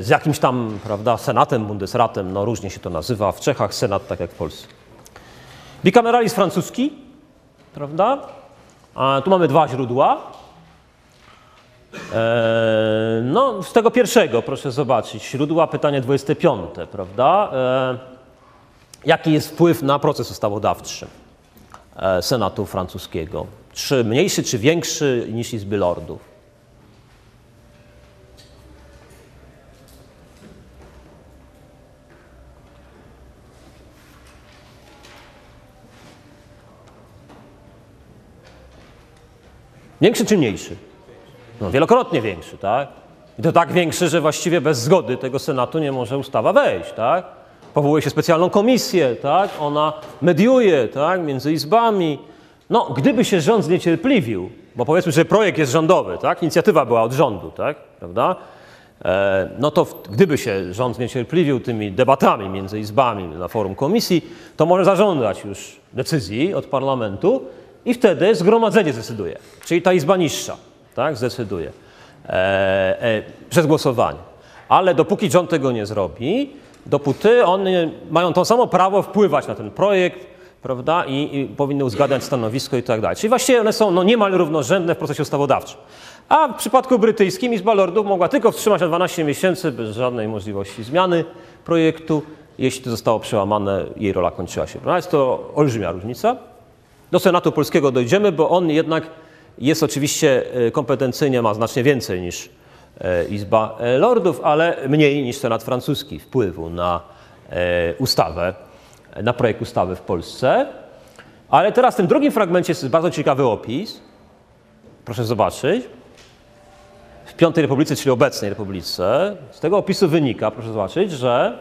z jakimś tam, prawda, senatem, bundesratem, no różnie się to nazywa. W Czechach senat, tak jak w Polsce. Bikameralizm francuski, prawda? A tu mamy dwa źródła. E, No, z tego pierwszego proszę zobaczyć, źródła, pytanie 25, prawda? E, Jaki jest wpływ na proces ustawodawczy Senatu francuskiego? Czy mniejszy, czy większy niż Izby Lordów? Większy czy mniejszy? No, wielokrotnie większy, tak? I to tak większy, że właściwie bez zgody tego Senatu nie może ustawa wejść, tak? Powołuje się specjalną komisję, tak? Ona mediuje, tak? Między izbami. No, gdyby się rząd zniecierpliwił, bo powiedzmy, że projekt jest rządowy, tak? Inicjatywa była od rządu, tak? Prawda? E, no to w, gdyby się rząd zniecierpliwił tymi debatami między izbami na forum komisji, to może zażądać już decyzji od parlamentu i wtedy zgromadzenie zdecyduje, czyli ta izba niższa, tak, zdecyduje e, e, przez głosowanie. Ale dopóki rząd tego nie zrobi, dopóty one mają to samo prawo wpływać na ten projekt, prawda, i, i powinny uzgadniać stanowisko i tak dalej. Czyli właściwie one są no, niemal równorzędne w procesie ustawodawczym. A w przypadku brytyjskim Izba Lordów mogła tylko wstrzymać na 12 miesięcy bez żadnej możliwości zmiany projektu. Jeśli to zostało przełamane, jej rola kończyła się. Prawda? Jest to olbrzymia różnica. Do Senatu Polskiego dojdziemy, bo on jednak jest oczywiście e, kompetencyjnie, ma znacznie więcej niż e, Izba e, Lordów, ale mniej niż Senat francuski wpływu na ustawę, na projekt ustawy w Polsce. Ale teraz w tym drugim fragmencie jest bardzo ciekawy opis. Proszę zobaczyć. W Piątej Republice, czyli obecnej Republice, z tego opisu wynika, proszę zobaczyć, że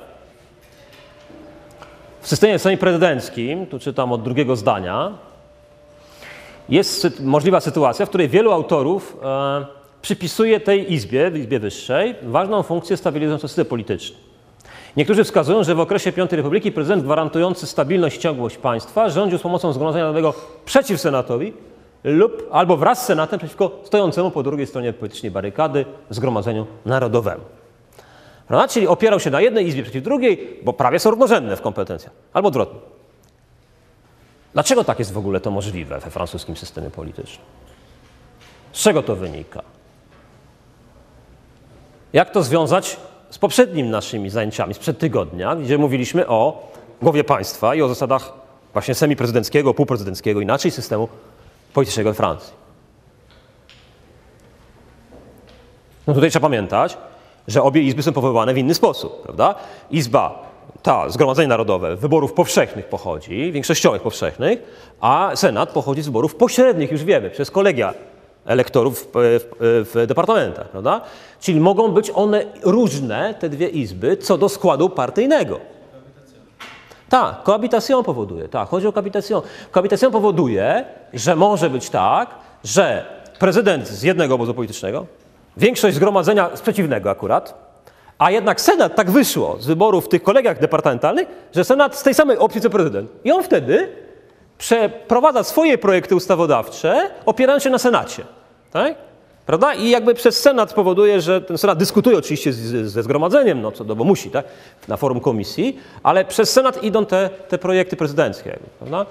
w systemie semiprezydenckim, tu czytam od drugiego zdania, jest sy- możliwa sytuacja, w której wielu autorów e, przypisuje tej izbie, Izbie Wyższej, ważną funkcję stabilizującą system polityczny. Niektórzy wskazują, że w okresie Piątej Republiki prezydent gwarantujący stabilność i ciągłość państwa rządził z pomocą Zgromadzenia Narodowego przeciw Senatowi lub albo wraz z Senatem przeciwko stojącemu po drugiej stronie politycznej barykady Zgromadzeniu Narodowemu. Prawda? Czyli opierał się na jednej izbie przeciw drugiej, bo prawie są równorzędne w kompetencjach, albo odwrotnie. Dlaczego tak jest w ogóle to możliwe we francuskim systemie politycznym? Z czego to wynika? Jak to związać z poprzednimi naszymi zajęciami sprzed tygodnia, gdzie mówiliśmy o głowie państwa i o zasadach właśnie semiprezydenckiego, półprezydenckiego, inaczej systemu politycznego we Francji? No tutaj trzeba pamiętać, że obie izby są powoływane w inny sposób, prawda? Izba, ta, Zgromadzenie Narodowe, wyborów powszechnych pochodzi, większościowych powszechnych, a Senat pochodzi z wyborów pośrednich, już wiemy, przez kolegia elektorów w, w, departamentach, prawda? Czyli mogą być one różne, te dwie izby, co do składu partyjnego. Tak, koabitacją powoduje, tak, chodzi o koabitacją. Koabitacją powoduje, że może być tak, że prezydent z jednego obozu politycznego, większość zgromadzenia z przeciwnego akurat, a jednak Senat tak wyszło z wyborów w tych kolegiach departamentalnych, że Senat z tej samej opcji co prezydent. I on wtedy przeprowadza swoje projekty ustawodawcze, opierając się na Senacie. Tak? Prawda? I jakby przez Senat powoduje, że ten Senat dyskutuje oczywiście z, z, ze zgromadzeniem, no co do, bo musi, tak? na forum komisji, ale przez Senat idą te, te projekty prezydenckie. Prawda?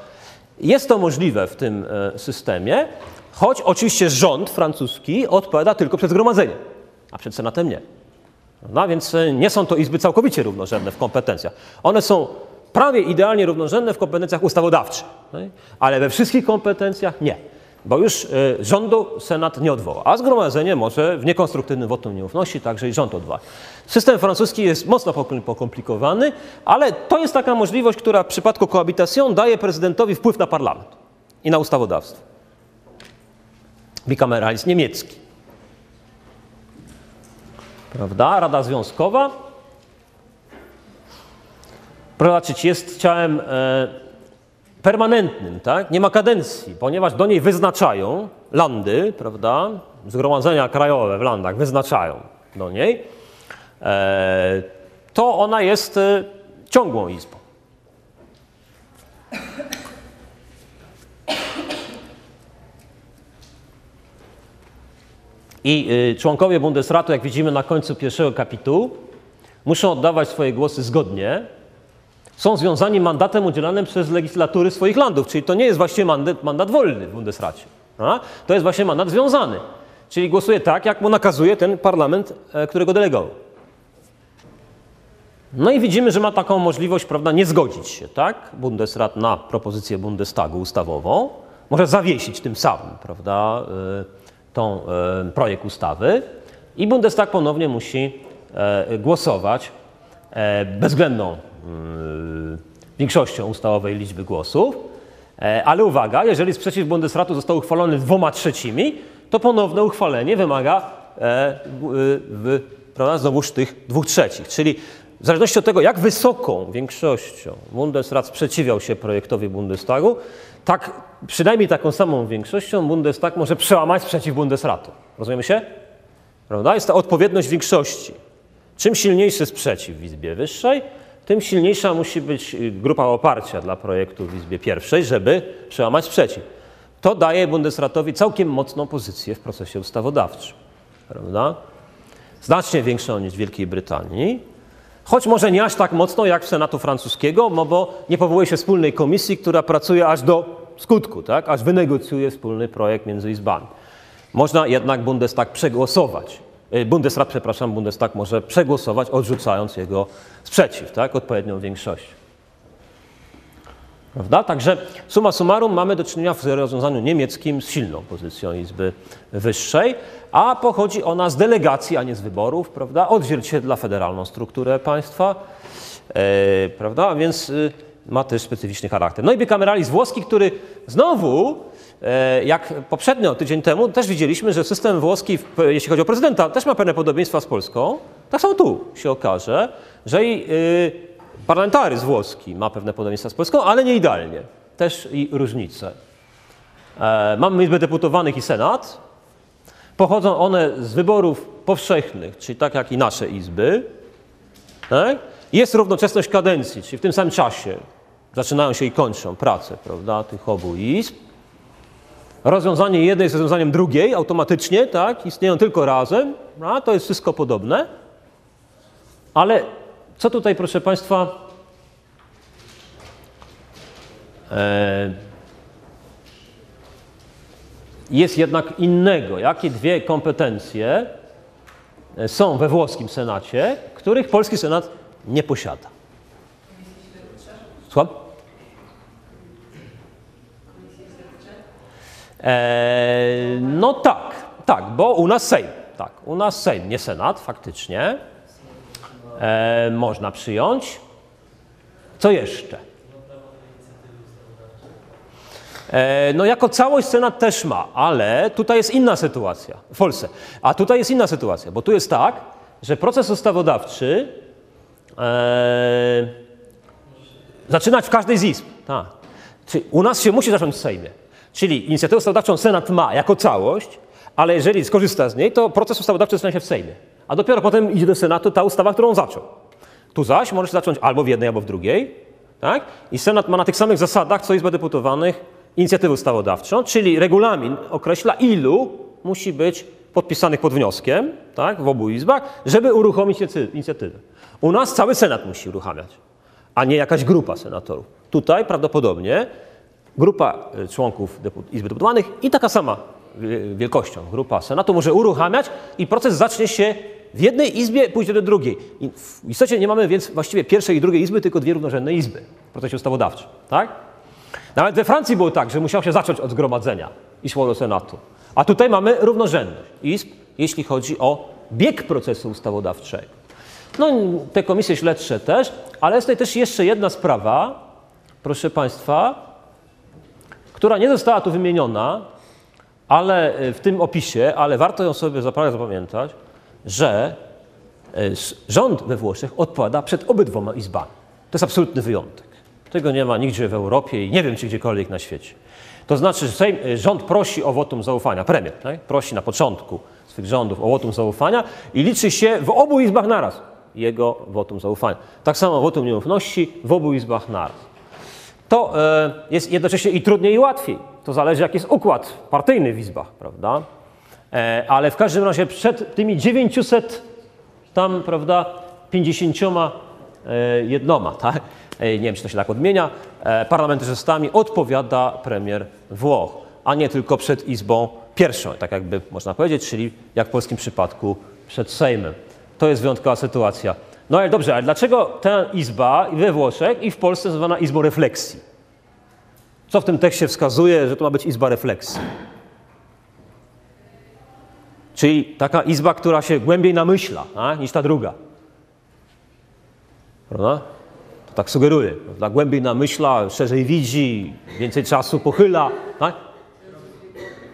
Jest to możliwe w tym e, systemie, choć oczywiście rząd francuski odpowiada tylko przed zgromadzeniem, a przed Senatem nie. No, więc e, nie są to izby całkowicie równorzędne w kompetencjach. One są prawie idealnie równorzędne w kompetencjach ustawodawczych, tak? ale we wszystkich kompetencjach nie. Bo już y, rządu Senat nie odwoła, a zgromadzenie może w niekonstruktywnym wotum nieufności także i rząd odwołać. System francuski jest mocno pokomplikowany, ale to jest taka możliwość, która w przypadku cohabitation daje prezydentowi wpływ na parlament i na ustawodawstwo. Bikameralizm niemiecki. Prawda? Rada Związkowa. Proszę zobaczyć, jest ciałem e, permanentnym, tak? nie ma kadencji, ponieważ do niej wyznaczają landy, prawda? zgromadzenia krajowe w landach wyznaczają do niej, e, to ona jest e, ciągłą izbą. I członkowie Bundesratu, jak widzimy na końcu pierwszego kapitułu, muszą oddawać swoje głosy zgodnie. Są związani mandatem udzielanym przez legislatury swoich landów, czyli to nie jest właściwie mandat, mandat wolny w Bundesracie. A? To jest właśnie mandat związany. Czyli głosuje tak, jak mu nakazuje ten parlament, e, którego delegował. No i widzimy, że ma taką możliwość, prawda, nie zgodzić się, tak? Bundesrat na propozycję Bundestagu ustawową. Może zawiesić tym samym, prawda, y, tą y, projekt ustawy i Bundestag ponownie musi e, głosować e, bezwzględną większością ustawowej liczby głosów. E, Ale uwaga, jeżeli sprzeciw Bundesratu został uchwalony dwoma trzecimi, to ponowne uchwalenie wymaga e, w, prawda, znowuż tych dwóch trzecich. Czyli w zależności od tego, jak wysoką większością Bundesrat sprzeciwiał się projektowi Bundestagu, tak przynajmniej taką samą większością Bundestag może przełamać sprzeciw Bundesratu. Rozumiemy się? Prawda? Jest to odpowiedność większości. Czym silniejszy sprzeciw w Izbie Wyższej, tym silniejsza musi być y, grupa oparcia dla projektu w Izbie Pierwszej, żeby przełamać sprzeciw. To daje Bundesratowi całkiem mocną pozycję w procesie ustawodawczym. Prawda? Znacznie większą niż w Wielkiej Brytanii. Choć może nie aż tak mocno jak w Senatu francuskiego, no bo nie powołuje się wspólnej komisji, która pracuje aż do skutku, tak? aż wynegocjuje wspólny projekt między izbami. Można jednak Bundestag przegłosować. E, Bundesrat, przepraszam, Bundestag może przegłosować, odrzucając jego sprzeciw, tak? odpowiednią większością. Prawda? Także summa summarum mamy do czynienia w rozwiązaniu niemieckim z silną pozycją Izby Wyższej, a pochodzi ona z delegacji, a nie z wyborów, prawda? Odzwierciedla federalną strukturę państwa, e, prawda? Więc y, ma też specyficzny charakter. No i bicameralizm włoski, który znowu, e, jak poprzednio, tydzień temu, też widzieliśmy, że system włoski, jeśli chodzi o prezydenta, też ma pewne podobieństwa z Polską. Tak samo tu się okaże, że i y, Parlamentaryzm włoski ma pewne podobieństwa z Polską, ale nie idealnie. Też i różnice. E, mamy Izbę Deputowanych i Senat. Pochodzą one z wyborów powszechnych, czyli tak jak i nasze izby. Tak? Jest równoczesność kadencji, czyli w tym samym czasie zaczynają się i kończą prace prawda, tych obu izb. Rozwiązanie jednej jest rozwiązaniem drugiej automatycznie, tak? istnieją tylko razem, a to jest wszystko podobne. Ale co tutaj, proszę Państwa, e, jest jednak innego? Jakie dwie kompetencje e, są we włoskim Senacie, których polski Senat nie posiada? Słucham? E, no tak, tak, bo u nas Sejm, tak, u nas Sejm, nie Senat, faktycznie e, można przyjąć. Co jeszcze? E, no jako całość Senat też ma, ale tutaj jest inna sytuacja w Polsce. A tutaj jest inna sytuacja, bo tu jest tak, że proces ustawodawczy e, zaczynać w każdej z izb. Tak. Czyli u nas się musi zacząć w Sejmie. Czyli inicjatywę ustawodawczą Senat ma jako całość, ale jeżeli skorzysta z niej, to proces ustawodawczy zaczyna się w Sejmie. A dopiero potem idzie do Senatu ta ustawa, którą zaczął. Tu zaś może się zacząć albo w jednej, albo w drugiej. Tak? I Senat ma na tych samych zasadach, co Izba Deputowanych, inicjatywę ustawodawczą, czyli regulamin określa, ilu musi być podpisanych pod wnioskiem tak, w obu izbach, żeby uruchomić inicjaty- inicjatywę. U nas cały Senat musi uruchamiać, a nie jakaś grupa senatorów. Tutaj prawdopodobnie grupa e, członków Izby Deputowanych i taka sama e, wielkością grupa Senatu może uruchamiać i proces zacznie się w jednej izbie, pójdzie do drugiej. I w istocie nie mamy więc właściwie pierwszej i drugiej izby, tylko dwie równorzędne izby w procesie ustawodawczym. Tak? Nawet we Francji było tak, że musiał się zacząć od zgromadzenia i szło do Senatu. A tutaj mamy równorzędność izb, jeśli chodzi o bieg procesu ustawodawczego. No, te komisje śledcze też, ale jest tutaj też jeszcze jedna sprawa, proszę Państwa, która nie została tu wymieniona, ale e, w tym opisie, ale warto ją sobie naprawdę zapamiętać, że e, rząd we Włoszech odpowiada przed obydwoma izbami. To jest absolutny wyjątek. Tego nie ma nigdzie w Europie i nie wiem, czy gdziekolwiek na świecie. To znaczy, że Sejm, e, rząd prosi o wotum zaufania, premier tak? prosi na początku swych rządów o wotum zaufania i liczy się w obu izbach naraz jego wotum zaufania. Tak samo wotum nieufności w obu izbach naraz to e, jest jednocześnie i trudniej i łatwiej. To zależy, jaki jest układ partyjny w izbach, prawda? E, ale w każdym razie przed tymi 900 tam, prawda, 50 e, jednoma, tak? Nie wiem, czy to się tak odmienia, parlamentarzystami odpowiada premier Włoch, a nie tylko przed Izbą pierwszą, tak jakby można powiedzieć, czyli jak w polskim przypadku przed Sejmem. To jest wyjątkowa sytuacja. No ale dobrze, ale dlaczego ta izba we Włoszech i w Polsce jest zwana izbą refleksji? Co w tym tekście wskazuje, że to ma być izba refleksji? Czyli taka izba, która się głębiej namyśla a, niż ta druga. Prawda? To tak sugeruje. Prawda? Głębiej namyśla, szerzej widzi, więcej czasu pochyla. Tak?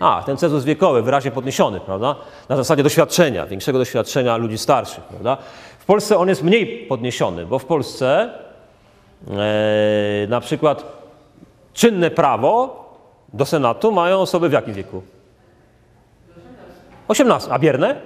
A, ten cenzus wiekowy wyraźnie podniesiony, prawda? Na zasadzie doświadczenia, większego doświadczenia ludzi starszych, prawda? W Polsce on jest mniej podniesiony, bo w Polsce e, na przykład czynne prawo do Senatu mają osoby w jakim wieku? 18, a bierne?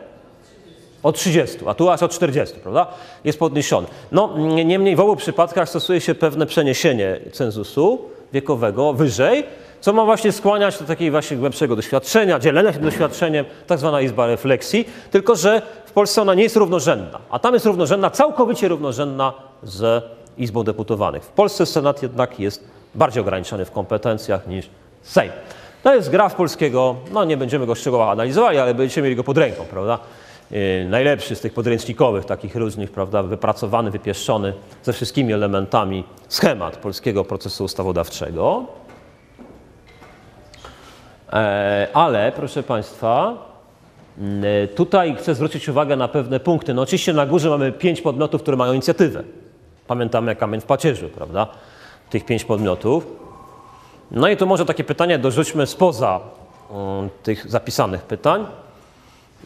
Od 30, a tu aż od 40, prawda? Jest podniesiony. No, niemniej w obu przypadkach stosuje się pewne przeniesienie cenzusu wiekowego wyżej, co ma właśnie skłaniać do takiego właśnie głębszego doświadczenia, dzielenia się doświadczeniem, tak zwana izba refleksji, tylko że w Polsce ona nie jest równorzędna, a tam jest równorzędna, całkowicie równorzędna z Izbą Deputowanych. W Polsce Senat jednak jest bardziej ograniczony w kompetencjach niż Sejm. To jest graf polskiego, no nie będziemy go szczegółowo analizowali, ale będziecie mieli go pod ręką, prawda? Yy, najlepszy z tych podręcznikowych, takich różnych, prawda, wypracowany, wypieszczony ze wszystkimi elementami schemat polskiego procesu ustawodawczego. E, ale, proszę Państwa, mm, tutaj chcę zwrócić uwagę na pewne punkty. No oczywiście na górze mamy pięć podmiotów, które mają inicjatywę. Pamiętamy jak kamień w pacierzu, prawda? Tych pięć podmiotów. No i tu może takie pytanie dorzućmy spoza mm, tych zapisanych pytań.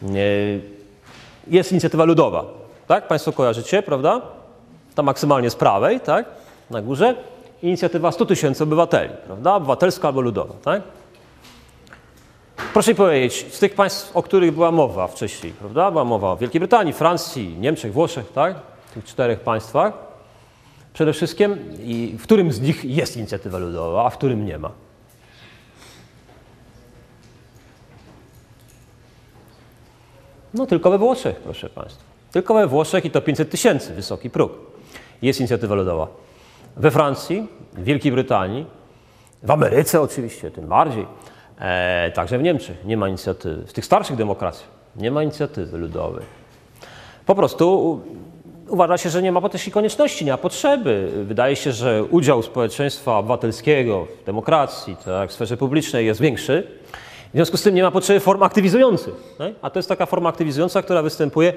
E, Jest inicjatywa ludowa, tak? Państwo kojarzycie, prawda? Ta maksymalnie z prawej, tak? Na górze. Inicjatywa 100 tysięcy obywateli, prawda? Obywatelska albo ludowa, tak? Proszę mi powiedzieć, z tych państw, o których była mowa wcześniej, prawda? Była mowa o Wielkiej Brytanii, Francji, Niemczech, Włoszech, tak? W tych czterech państwach. Przede wszystkim, i w którym z nich jest inicjatywa ludowa, a w którym nie ma? No tylko we Włoszech, proszę Państwa. Tylko we Włoszech i to 500 tysięcy, wysoki próg. Jest inicjatywa ludowa. We Francji, w Wielkiej Brytanii, w Ameryce oczywiście, tym bardziej. E, także w Niemczech nie ma inicjatywy. W tych starszych demokracjach nie ma inicjatywy ludowej. Po prostu uważa się, że nie ma też i konieczności, nie ma potrzeby. Wydaje się, że udział społeczeństwa obywatelskiego w demokracji, tak, w sferze publicznej jest większy. W związku z tym nie ma potrzeby form aktywizujących. Nie? A to jest taka forma aktywizująca, która występuje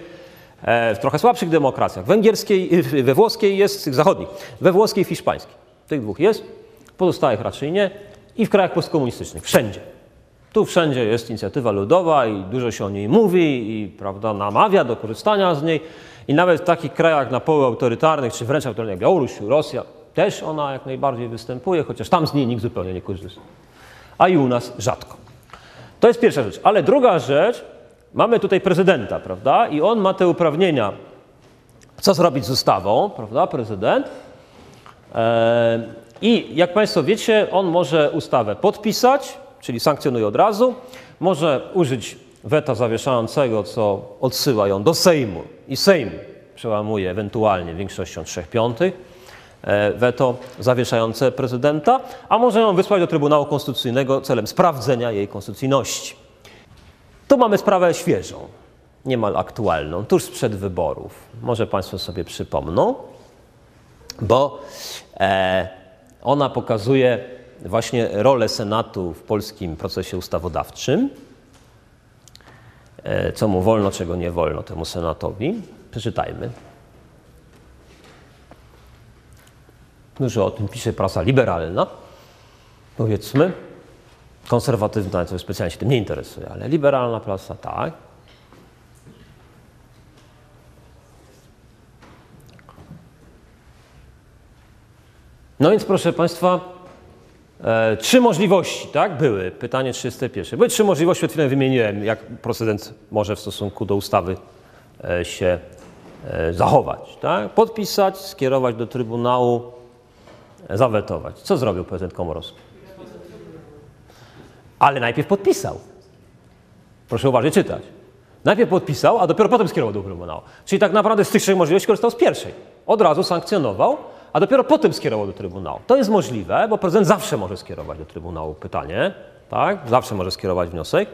e, w trochę słabszych demokracjach. Węgierskiej, we włoskiej jest, tych zachodnich, we włoskiej i hiszpańskiej. Tych dwóch jest, pozostałych raczej nie. I w krajach postkomunistycznych, wszędzie. Tu wszędzie jest inicjatywa ludowa i dużo się o niej mówi i prawda, namawia do korzystania z niej. I nawet w takich krajach na poły autorytarnych, czy wręcz autorytarnych jak Białoruś, Rosja, też ona jak najbardziej występuje, chociaż tam z niej nikt zupełnie nie korzysta. A i u nas rzadko. To jest pierwsza rzecz. Ale druga rzecz, mamy tutaj prezydenta, prawda? I on ma te uprawnienia, co zrobić z ustawą, prawda? Prezydent. E, I jak Państwo wiecie, on może ustawę podpisać, czyli sankcjonuje od razu, może użyć weta zawieszającego, co odsyła ją do Sejmu i Sejm przełamuje ewentualnie większością 3 piątych e, weto zawieszające prezydenta, a może ją wysłać do Trybunału Konstytucyjnego celem sprawdzenia jej konstytucyjności. Tu mamy sprawę świeżą, niemal aktualną, tuż sprzed wyborów. Może Państwo sobie przypomną bo e, ona pokazuje właśnie rolę Senatu w polskim procesie ustawodawczym. E, co mu wolno, czego nie wolno temu Senatowi. Przeczytajmy. Dużo o tym pisze prasa liberalna, powiedzmy. Konserwatywna, co specjalnie się tym nie interesuje, ale liberalna prasa, tak. No więc proszę Państwa, e, trzy możliwości, tak, były. Pytanie 31. Były trzy możliwości, przed chwilą wymieniłem, jak prezydent może w stosunku do ustawy e, się e, zachować, tak. Podpisać, skierować do Trybunału, e, zawetować. Co zrobił prezydent Komorowski? Ale najpierw podpisał. Proszę uważnie czytać. Najpierw podpisał, a dopiero potem skierował do Trybunału. Czyli tak naprawdę z tych trzech możliwości korzystał z pierwszej. Od razu sankcjonował, a dopiero potem skierował do Trybunału. To jest możliwe, bo prezydent zawsze może skierować do Trybunału pytanie, tak? Zawsze może skierować wniosek.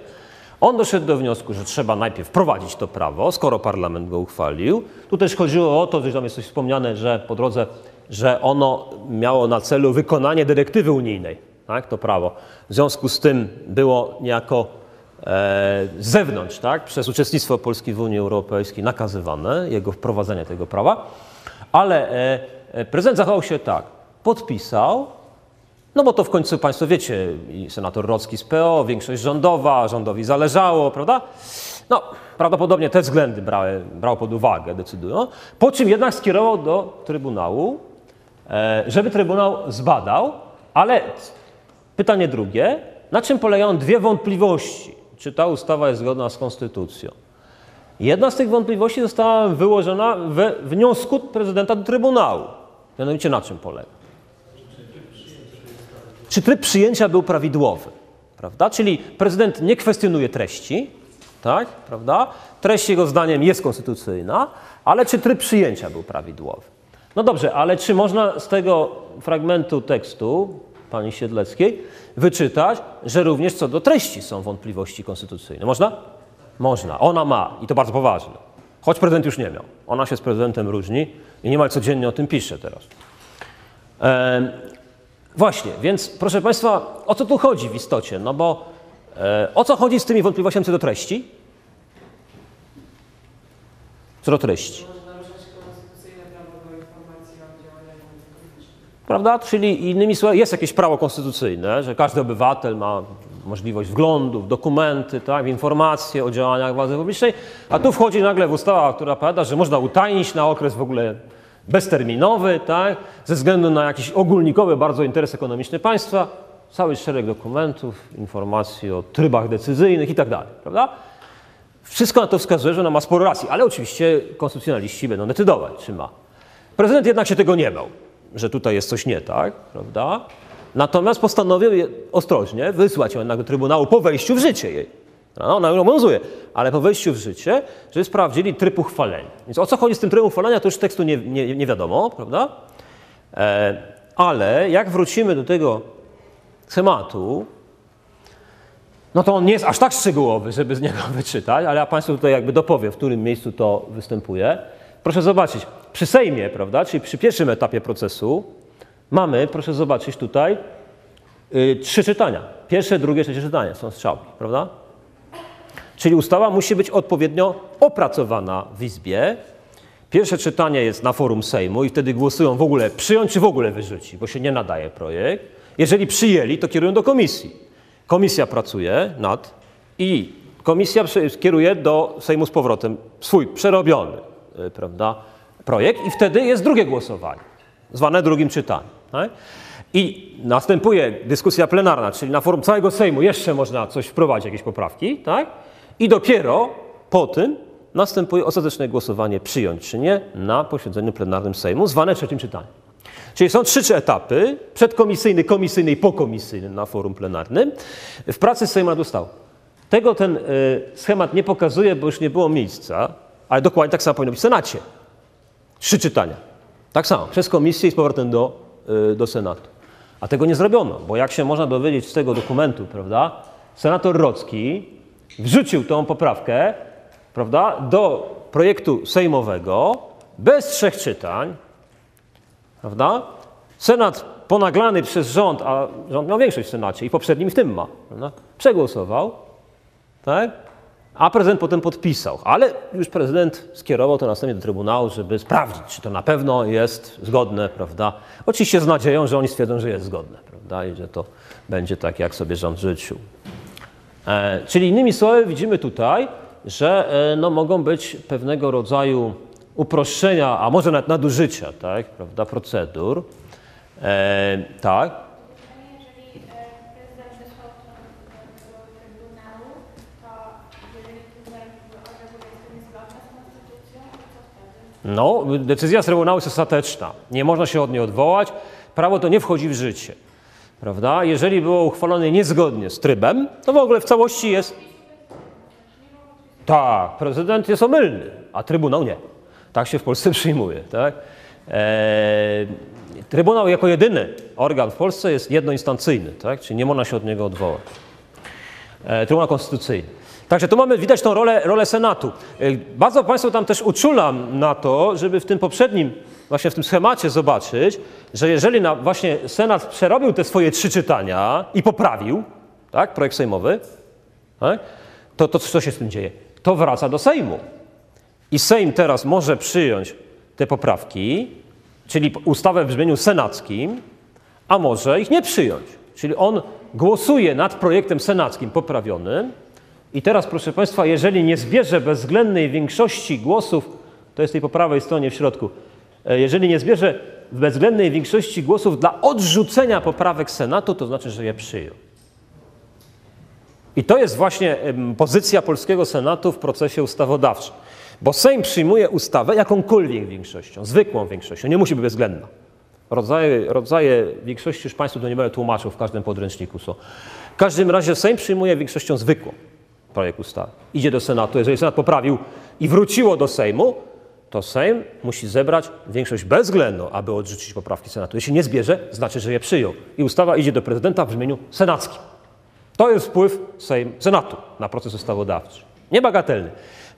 On doszedł do wniosku, że trzeba najpierw wprowadzić to prawo, skoro parlament go uchwalił. Tu też chodziło o to, że tam jest coś wspomniane, że po drodze, że ono miało na celu wykonanie dyrektywy unijnej, tak? To prawo. W związku z tym było niejako e, z zewnątrz, tak, przez uczestnictwo Polski w Unii Europejskiej nakazywane, jego wprowadzenie tego prawa, ale e, prezydent zachował się tak, podpisał, no bo to w końcu Państwo wiecie, i senator Rocki z PO, większość rządowa, rządowi zależało, prawda? No, prawdopodobnie te względy brały, brał pod uwagę, decydują, po czym jednak skierował do Trybunału, e, żeby Trybunał zbadał, ale Pytanie drugie. Na czym polegają dwie wątpliwości? Czy ta ustawa jest zgodna z konstytucją? Jedna z tych wątpliwości została wyłożona we wniosku prezydenta do Trybunału. Mianowicie na czym polega? czy tryb przyjęcia był prawidłowy, prawda? Czyli prezydent nie kwestionuje treści, tak, prawda? Treść jego zdaniem jest konstytucyjna, ale czy tryb przyjęcia był prawidłowy? No dobrze, ale czy można z tego fragmentu tekstu pani Siedleckiej wyczytać, że również co do treści są wątpliwości konstytucyjne? Można? Można. Ona ma i to bardzo poważne. Choć prezydent już nie miał. Ona się z prezydentem różni i niemal codziennie o tym pisze teraz. Em, właśnie, więc proszę Państwa, o co tu chodzi w istocie? No bo e, o co chodzi z tymi wątpliwościami co do treści? Co do treści. Prawda? Czyli innymi słowy, jest jakieś prawo konstytucyjne, że każdy obywatel ma możliwość wglądu w dokumenty, tak, informacje o działaniach władzy publicznej, a tu wchodzi nagle w ustawa, która powiada, że można utajnić na okres w ogóle bezterminowy, tak, ze względu na jakiś ogólnikowy bardzo interes ekonomiczny państwa, cały szereg dokumentów, informacji o trybach decyzyjnych i tak dalej, prawda? Wszystko na to wskazuje, że ona ma sporo racji, ale oczywiście konstytucjonaliści będą decydować, czy ma. Prezydent jednak się tego nie bał, że tutaj jest coś nie tak, prawda? Natomiast postanowił je ostrożnie wysłać ją jednak do Trybunału po wejściu w życie jej. No, ona obowiązuje, ale po wejściu w życie, żeby sprawdzili tryb uchwalenia. Więc o co chodzi z tym trybem uchwalenia, to już tekstu nie, nie, nie wiadomo, prawda? E, ale jak wrócimy do tego schematu, no to on nie jest aż tak szczegółowy, żeby z niego wyczytać, ale ja Państwu tutaj jakby dopowiem, w którym miejscu to występuje. Proszę zobaczyć, przy Sejmie, prawda, czyli przy pierwszym etapie procesu, mamy, proszę zobaczyć tutaj, y, trzy czytania. Pierwsze, drugie, trzecie czytanie są strzałki, prawda? Czyli ustawa musi być odpowiednio opracowana w Izbie. Pierwsze czytanie jest na forum Sejmu i wtedy głosują w ogóle przyjąć czy w ogóle wyrzucić, bo się nie nadaje projekt. Jeżeli przyjęli, to kierują do komisji. Komisja pracuje nad i komisja skieruje do Sejmu z powrotem swój przerobiony y, prawda, projekt i wtedy jest drugie głosowanie, zwane drugim czytaniem. Tak? I następuje dyskusja plenarna, czyli na forum całego Sejmu jeszcze można coś wprowadzić, jakieś poprawki, tak? i dopiero po tym następuje ostateczne głosowanie przyjąć czy nie na posiedzeniu plenarnym Sejmu, zwane trzecim czytaniem. Czyli są trzy etapy, przedkomisyjny, komisyjny i pokomisyjny na forum plenarnym. W pracy Sejmu dostał. Tego ten y, schemat nie pokazuje, bo już nie było miejsca, ale dokładnie tak samo powinno być w Senacie. Trzy czytania. Tak samo, przez komisję i z powrotem do, y, do Senatu. A tego nie zrobiono, bo jak się można dowiedzieć z tego dokumentu, prawda, senator Rocki wrzucił tą poprawkę, prawda, do projektu sejmowego bez trzech czytań, prawda? Senat ponaglany przez rząd, a rząd miał większość w Senacie i poprzednim w tym ma, prawda? przegłosował, tak? A prezydent potem podpisał. Ale już prezydent skierował to następnie do Trybunału, żeby sprawdzić, czy to na pewno jest zgodne, prawda? Oczywiście z nadzieją, że oni stwierdzą, że jest zgodne, prawda? I że to będzie tak, jak sobie rząd życzył. E, czyli innymi słowy widzimy tutaj, że e, no, mogą być pewnego rodzaju uproszczenia, a może nawet nadużycia, tak, prawda, procedur. E, tak. No, decyzja Trybunału jest ostateczna. Nie można się od niej odwołać. Prawo to nie wchodzi w życie. Prawda? Jeżeli było uchwalone niezgodnie z trybem, to w ogóle w całości jest. Tak, prezydent jest omylny, a Trybunał nie. Tak się w Polsce przyjmuje. Tak? Eee, trybunał jako jedyny organ w Polsce jest jednoinstancyjny, tak? czyli nie można się od niego odwołać. E, Trybunał Konstytucyjny. Także tu mamy widać tą rolę, rolę Senatu. E, Bardzo Państwu tam też uczulam na to, żeby w tym poprzednim, właśnie w tym schemacie zobaczyć, że jeżeli na, właśnie Senat przerobił te swoje trzy czytania i poprawił, tak, projekt sejmowy, tak, to, to co się z tym dzieje? To wraca do Sejmu. I Sejm teraz może przyjąć te poprawki, czyli ustawę w brzmieniu senackim, a może ich nie przyjąć. Czyli on głosuje nad projektem senackim poprawionym i teraz, proszę Państwa, jeżeli nie zbierze bezwzględnej większości głosów, to jest tej po prawej stronie w środku, e, jeżeli nie zbierze bezwzględnej większości głosów dla odrzucenia poprawek Senatu, to znaczy, że je przyjął. I to jest właśnie pozycja polskiego Senatu w procesie ustawodawczym. Bo Sejm przyjmuje ustawę jakąkolwiek większością, zwykłą większością, nie musi być bezwzględna. Rodzaje, rodzaje większości już Państwu to nie będę tłumaczył, w każdym podręczniku są. W każdym razie Sejm przyjmuje większością zwykłą projekt ustawy. Idzie do Senatu. Jeżeli Senat poprawił i wróciło do Sejmu, to Sejm musi zebrać większość bezwzględną, aby odrzucić poprawki Senatu. Jeśli nie zbierze, znaczy, że je przyjął. I ustawa idzie do prezydenta w brzmieniu senackim. To jest wpływ Sejm, Senatu na proces ustawodawczy. Niebagatelny.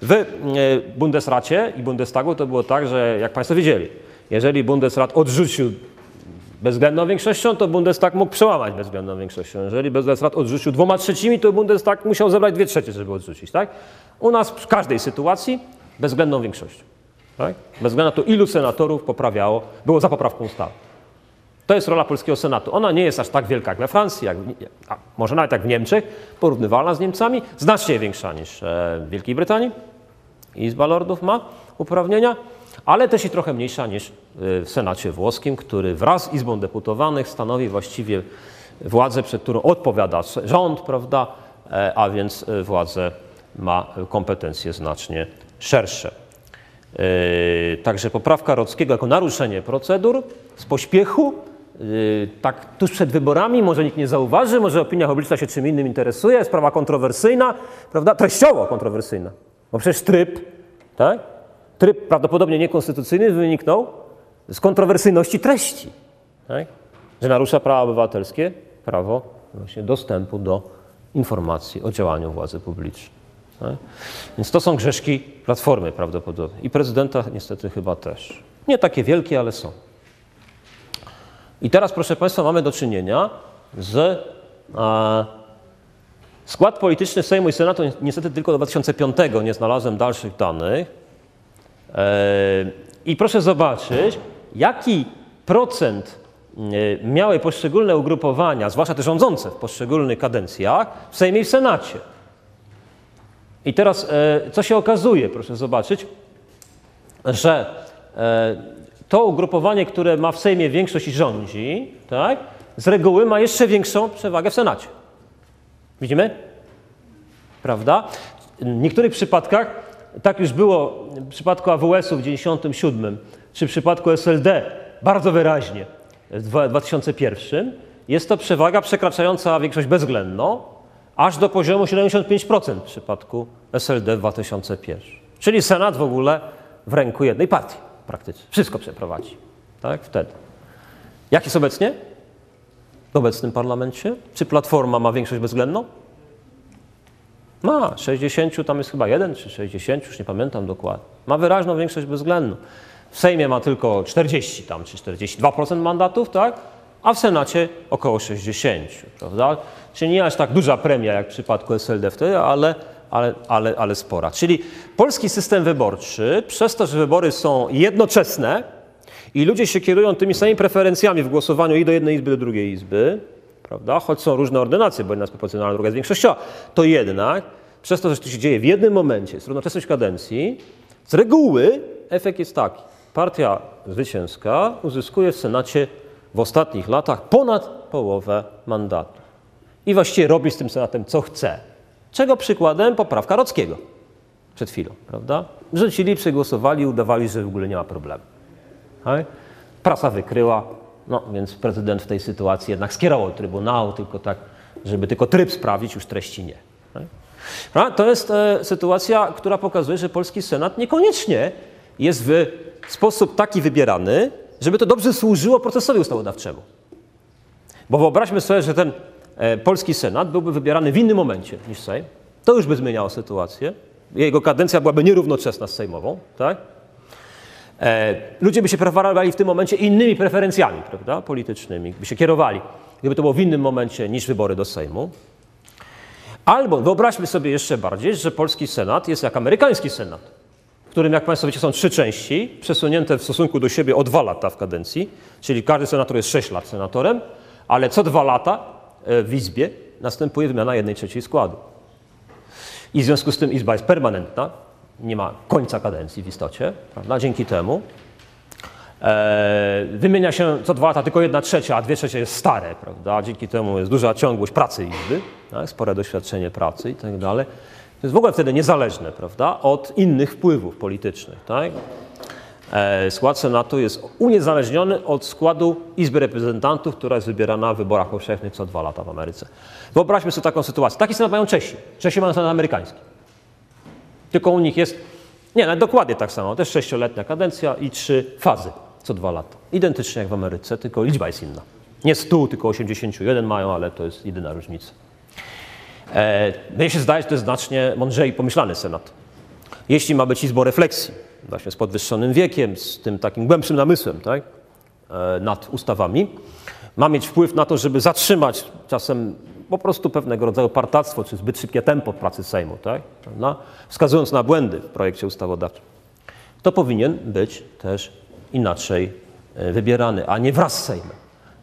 W e, Bundesracie i Bundestagu to było tak, że jak Państwo wiedzieli, jeżeli Bundesrat odrzucił bezwzględną większością, to Bundestag mógł przełamać bezwzględną większością. Jeżeli Bundesrat odrzucił dwoma trzecimi, to Bundestag musiał zebrać dwie trzecie, żeby odrzucić. Tak? U nas w każdej sytuacji bezwzględną większością. Tak? Bez względu na to, ilu senatorów poprawiało, było za poprawką ustawy. To jest rola polskiego Senatu. Ona nie jest aż tak wielka jak we Francji, jak, a może nawet jak w Niemczech, porównywalna z Niemcami, znacznie większa niż e, w Wielkiej Brytanii. Izba Lordów ma uprawnienia, ale też i trochę mniejsza niż w Senacie włoskim, który wraz z Izbą Deputowanych stanowi właściwie władzę, przed którą odpowiada rząd, prawda, E, a więc y, władzę ma kompetencje znacznie szersze. Yy, Także poprawka Rockiego jako naruszenie procedur z pośpiechu, tak tuż przed wyborami, może nikt nie zauważy, może opinia publiczna się czym innym interesuje, sprawa kontrowersyjna, prawda? Treściowo kontrowersyjna, bo przecież tryb, tak? Tryb prawdopodobnie niekonstytucyjny wyniknął z kontrowersyjności treści, tak? Że narusza prawa obywatelskie, prawo właśnie dostępu do informacji o działaniu władzy publicznej. Tak? Więc to są grzeszki Platformy prawdopodobnie. I prezydenta niestety chyba też. Nie takie wielkie, ale są. I teraz, proszę Państwa, mamy do czynienia z a, skład polityczny Sejmu i Senatu niestety tylko do 2005 nie znalazłem dalszych danych. E, I proszę zobaczyć, jaki procent e, miały poszczególne ugrupowania, zwłaszcza te rządzące w poszczególnych kadencjach, w Sejmie i w Senacie. I teraz, e, co się okazuje, proszę zobaczyć, że e, to ugrupowanie, które ma w Sejmie większość i rządzi, tak, z reguły ma jeszcze większą przewagę w Senacie. Widzimy? Prawda? W niektórych przypadkach, tak już było w przypadku AWS-u w 1997, czy w przypadku SLD bardzo wyraźnie w dwa- 2001, jest to przewaga przekraczająca większość bezwzględną, aż do poziomu 75% w przypadku SLD w 2001. Czyli Senat w ogóle w ręku jednej partii praktycznie. Wszystko przeprowadzi. Tak? Wtedy. Jak jest obecnie? W obecnym parlamencie? Czy Platforma ma większość bezwzględną? Ma. 60, tam jest chyba jeden czy 60, już nie pamiętam dokładnie. Ma wyraźną większość bezwzględną. W Sejmie ma tylko 40 tam, czy 42% mandatów, tak? A w Senacie około 60, prawda? Czyli nie aż tak duża premia jak w przypadku SLD wtedy, ale, ale, ale, ale spora. Czyli polski system wyborczy, przez to, że wybory są jednoczesne i ludzie się kierują tymi samymi preferencjami w głosowaniu i do jednej izby, do drugiej izby, prawda? choć są różne ordynacje, bo jedna jest proporcjonalna, druga jest większościowa, to jednak przez to, że to się dzieje w jednym momencie, jest równocześność kadencji, z reguły efekt jest taki. Partia zwycięska uzyskuje w Senacie w ostatnich latach ponad połowę mandatu. I właściwie robi z tym Senatem co chce. Czego przykładem poprawka Rockiego przed chwilą, prawda? Rzucili, przegłosowali, udawali, że w ogóle nie ma problemu. Prasa wykryła, no więc prezydent w tej sytuacji jednak skierował Trybunału, tylko tak, żeby tylko tryb sprawdzić, już treści nie. To jest e, sytuacja, która pokazuje, że polski Senat niekoniecznie jest w sposób taki wybierany, żeby to dobrze służyło procesowi ustawodawczemu. Bo wyobraźmy sobie, że ten e, polski Senat byłby wybierany w innym momencie niż Sejm. To już by zmieniało sytuację. Jego kadencja byłaby nierównoczesna z sejmową, tak? E, ludzie by się preferowali w tym momencie innymi preferencjami prawda, politycznymi, by się kierowali, gdyby to było w innym momencie niż wybory do Sejmu. Albo wyobraźmy sobie jeszcze bardziej, że polski Senat jest jak amerykański Senat, którym, jak Państwo wiecie, są trzy części, przesunięte w stosunku do siebie o dwa lata w kadencji, czyli każdy senator jest sześć lat senatorem, ale co dwa lata e, w Izbie następuje wymiana jednej trzeciej składu. I w związku z tym Izba jest permanentna, nie ma końca kadencji w istocie, prawda? Dzięki temu e, wymienia się co dwa lata tylko jedna trzecia, a dwie trzecie jest stare, prawda? Dzięki temu jest duża ciągłość pracy Izby, tak? spore doświadczenie pracy i tak dalej. Jest w ogóle wtedy niezależne, prawda? Od innych wpływów politycznych, tak? E, Skład Senatu jest uniezależniony od składu Izby Reprezentantów, która jest wybierana w wyborach powszechnych co dwa lata w Ameryce. Wyobraźmy sobie taką sytuację. Taki Senat mają Czesi. Czesi mają Senat amerykański. Tylko u nich jest, nie, nawet dokładnie tak samo, też sześcioletnia kadencja i trzy fazy co dwa lata. Identycznie jak w Ameryce, tylko liczba jest inna. Nie 100, tylko 81 mają, ale to jest jedyna różnica. Mnie się zdaje, że to jest znacznie mądrzej pomyślany Senat. Jeśli ma być izbą refleksji, właśnie z podwyższonym wiekiem, z tym takim głębszym namysłem tak, e, nad ustawami, ma mieć wpływ na to, żeby zatrzymać czasem po prostu pewnego rodzaju partactwo, czy zbyt szybkie tempo pracy Sejmu, tak, wskazując na błędy w projekcie ustawodawczym. To powinien być też inaczej e, wybierany, a nie wraz z Sejmem,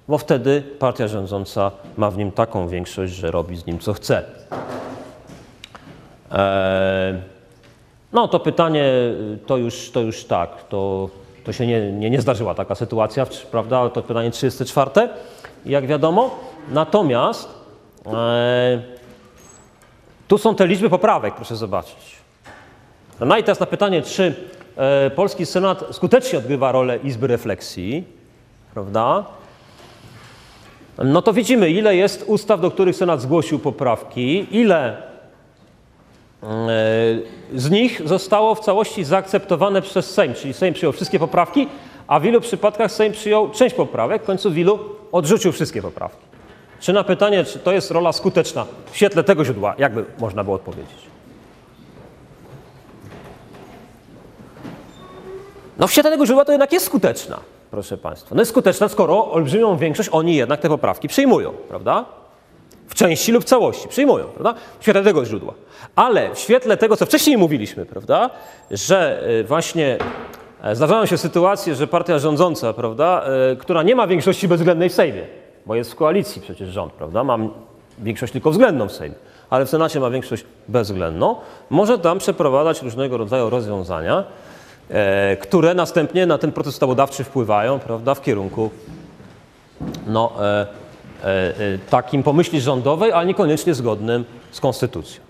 bo wtedy partia rządząca ma w nim taką większość, że robi z nim co chce. Eee, no to pytanie to już, to już tak, to, to się nie, nie, nie zdarzyła taka sytuacja, prawda? To pytanie 34, jak wiadomo. Natomiast e, tu są te liczby poprawek, proszę zobaczyć. No i teraz na pytanie, czy e, polski Senat skutecznie odgrywa rolę Izby Refleksji, prawda? No to widzimy, ile jest ustaw, do których Senat zgłosił poprawki, ile E, z nich zostało w całości zaakceptowane przez Sejm, czyli Sejm przyjął wszystkie poprawki, a w wielu przypadkach Sejm przyjął część poprawek, w końcu w ilu odrzucił wszystkie poprawki. Czy na pytanie, czy to jest rola skuteczna w świetle tego źródła, jakby można było odpowiedzieć? No w świetle tego źródła to jednak jest skuteczna, proszę Państwa. No jest skuteczna, skoro olbrzymią większość oni jednak te poprawki przyjmują, prawda? W części lub całości przyjmują, prawda? W świetle tego źródła. Ale w świetle tego, co wcześniej mówiliśmy, prawda, że y, właśnie e, zdarzają się sytuacje, że partia rządząca, prawda, y, która nie ma większości bezwzględnej w Sejmie, bo jest w koalicji przecież rząd, prawda, ma większość tylko względną w Sejmie, ale w Senacie ma większość bezwzględną, może tam przeprowadzać różnego rodzaju rozwiązania, e, które następnie na ten proces ustawodawczy wpływają, prawda, w kierunku no, e, e, e, takim pomyśli rządowej, ale niekoniecznie zgodnym z konstytucją.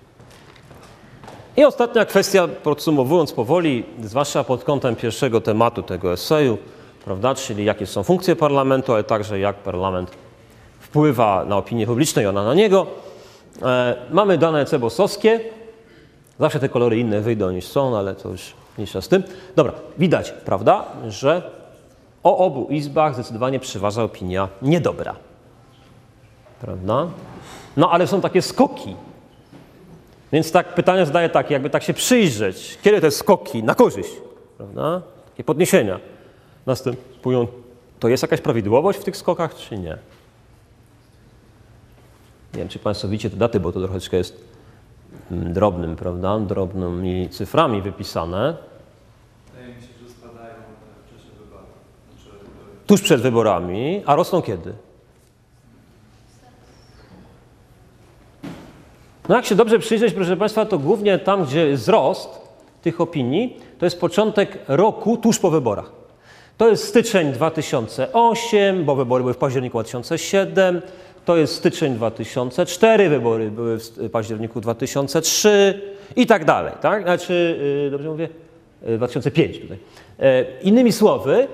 I ostatnia kwestia, podsumowując powoli, zwłaszcza pod kątem pierwszego tematu tego eseju, prawda, czyli jakie są funkcje parlamentu, ale także jak parlament wpływa na opinię publiczną i ona na niego. E, mamy dane cebosowskie. Zawsze te kolory inne wyjdą niż są, no ale to już mniejsza z tym. Dobra, widać, prawda, że o obu izbach zdecydowanie przeważa opinia niedobra. Prawda? No ale są takie skoki. Więc tak pytanie zadaję takie, jakby tak się przyjrzeć, kiedy te skoki na korzyść, prawda? Takie podniesienia następują. To jest jakaś prawidłowość w tych skokach, czy nie? Nie wiem, czy Państwo widzicie te daty, bo to troszeczkę jest drobnym, prawda? Drobnymi cyframi wypisane. Wydaje mi się, że spadają w czasie wyborów. Znaczy, e, tuż przed wyborami, a rosną kiedy? No jak się dobrze przyjrzeć, proszę Państwa, to głównie tam, gdzie jest wzrost tych opinii, to jest początek roku tuż po wyborach. To jest styczeń 2008, bo wybory były w październiku 2007. To jest styczeń 2004, wybory były w październiku 2003 i tak dalej. Tak? Znaczy, yy, dobrze mówię? Yy, 2005 tutaj. E, Innymi słowy,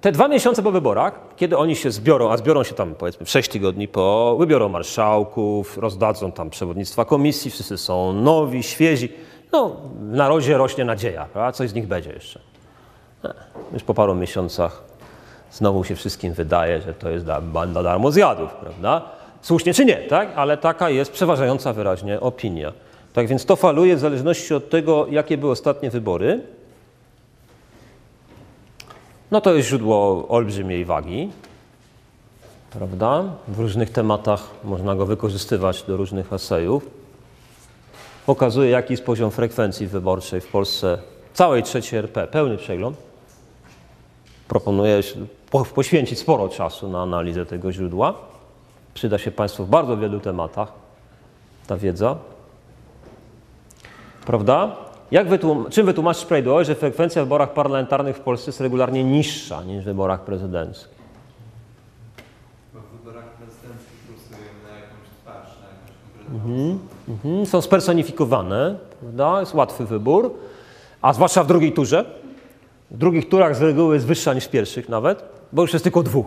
te dwa miesiące po wyborach, kiedy oni się zbiorą, a zbiorą się tam powiedzmy w 6 tygodni po, wybiorą marszałków, rozdadzą tam przewodnictwa komisji, wszyscy są nowi, świezi. No, w narodzie rośnie nadzieja, coś z nich będzie jeszcze. E, Już po paru miesiącach znowu się wszystkim wydaje, że to jest da- banda darmozjadów, prawda? Słusznie czy nie, tak? Ale taka jest przeważająca wyraźnie opinia. Tak więc to faluje w zależności od tego, jakie były ostatnie wybory. No to jest źródło olbrzymiej wagi, prawda? W różnych tematach można go wykorzystywać do różnych esejów. Pokazuje, jaki jest poziom frekwencji wyborczej w Polsce, całej trzeciej RP, pełny przegląd. Proponuję poświęcić sporo czasu na analizę tego źródła. Przyda się Państwu w bardzo wielu tematach ta wiedza. Prawda? Jak wytłum- czym wytłumaczyć prawidłowo, że frekwencja w wyborach parlamentarnych w Polsce jest regularnie niższa niż w wyborach prezydenckich? W wyborach prezydenckich głosujemy na jakąś twarz, na jakąś konkretną osobę. Mhm, są spersonifikowane, prawda? jest łatwy wybór, a zwłaszcza w drugiej turze, W drugich turach z reguły jest wyższa niż w pierwszych nawet, bo już jest tylko dwóch.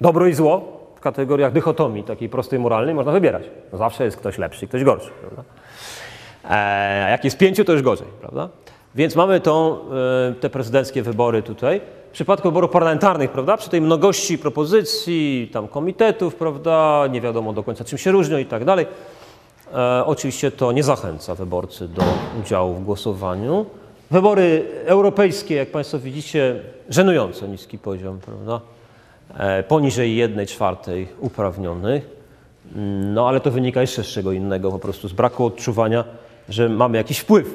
Dobro i zło w kategoriach dychotomii, takiej prostej moralnej, można wybierać. No zawsze jest ktoś lepszy, ktoś gorszy. Prawda? E, A jak jest pięciu, to już gorzej, prawda? Więc mamy tą, e, te prezydenckie wybory tutaj. W przypadku wyborów parlamentarnych, prawda, przy tej mnogości propozycji, tam komitetów, prawda, nie wiadomo do końca czym się różnią i tak dalej, e, oczywiście to nie zachęca wyborcy do udziału w głosowaniu. Wybory europejskie, jak Państwo widzicie, żenująco niski poziom, prawda, e, poniżej jednej czwartej uprawnionych. No ale to wynika jeszcze z czego innego, po prostu z braku odczuwania, że mamy jakiś wpływ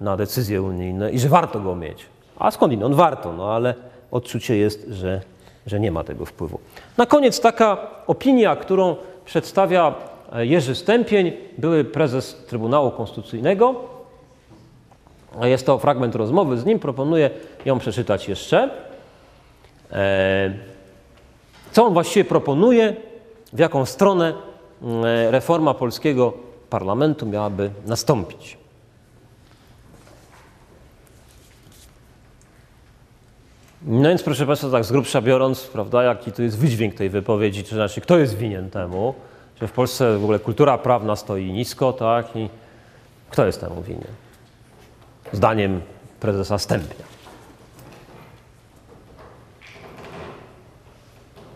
na decyzje unijne i że warto go mieć. A skądinąd warto, no ale odczucie jest, że, że nie ma tego wpływu. Na koniec taka opinia, którą przedstawia Jerzy Stępień, były prezes Trybunału Konstytucyjnego. Jest to fragment rozmowy z nim, proponuję ją przeczytać jeszcze. E, co on właściwie proponuje, w jaką stronę mm, reforma polskiego parlamentu miałaby nastąpić. No więc proszę Państwa, tak z grubsza biorąc, prawda, jaki to jest wydźwięk tej wypowiedzi, to znaczy kto jest winien temu, że w Polsce w ogóle kultura prawna stoi nisko, tak, i kto jest temu winien? Zdaniem prezesa Stępnia.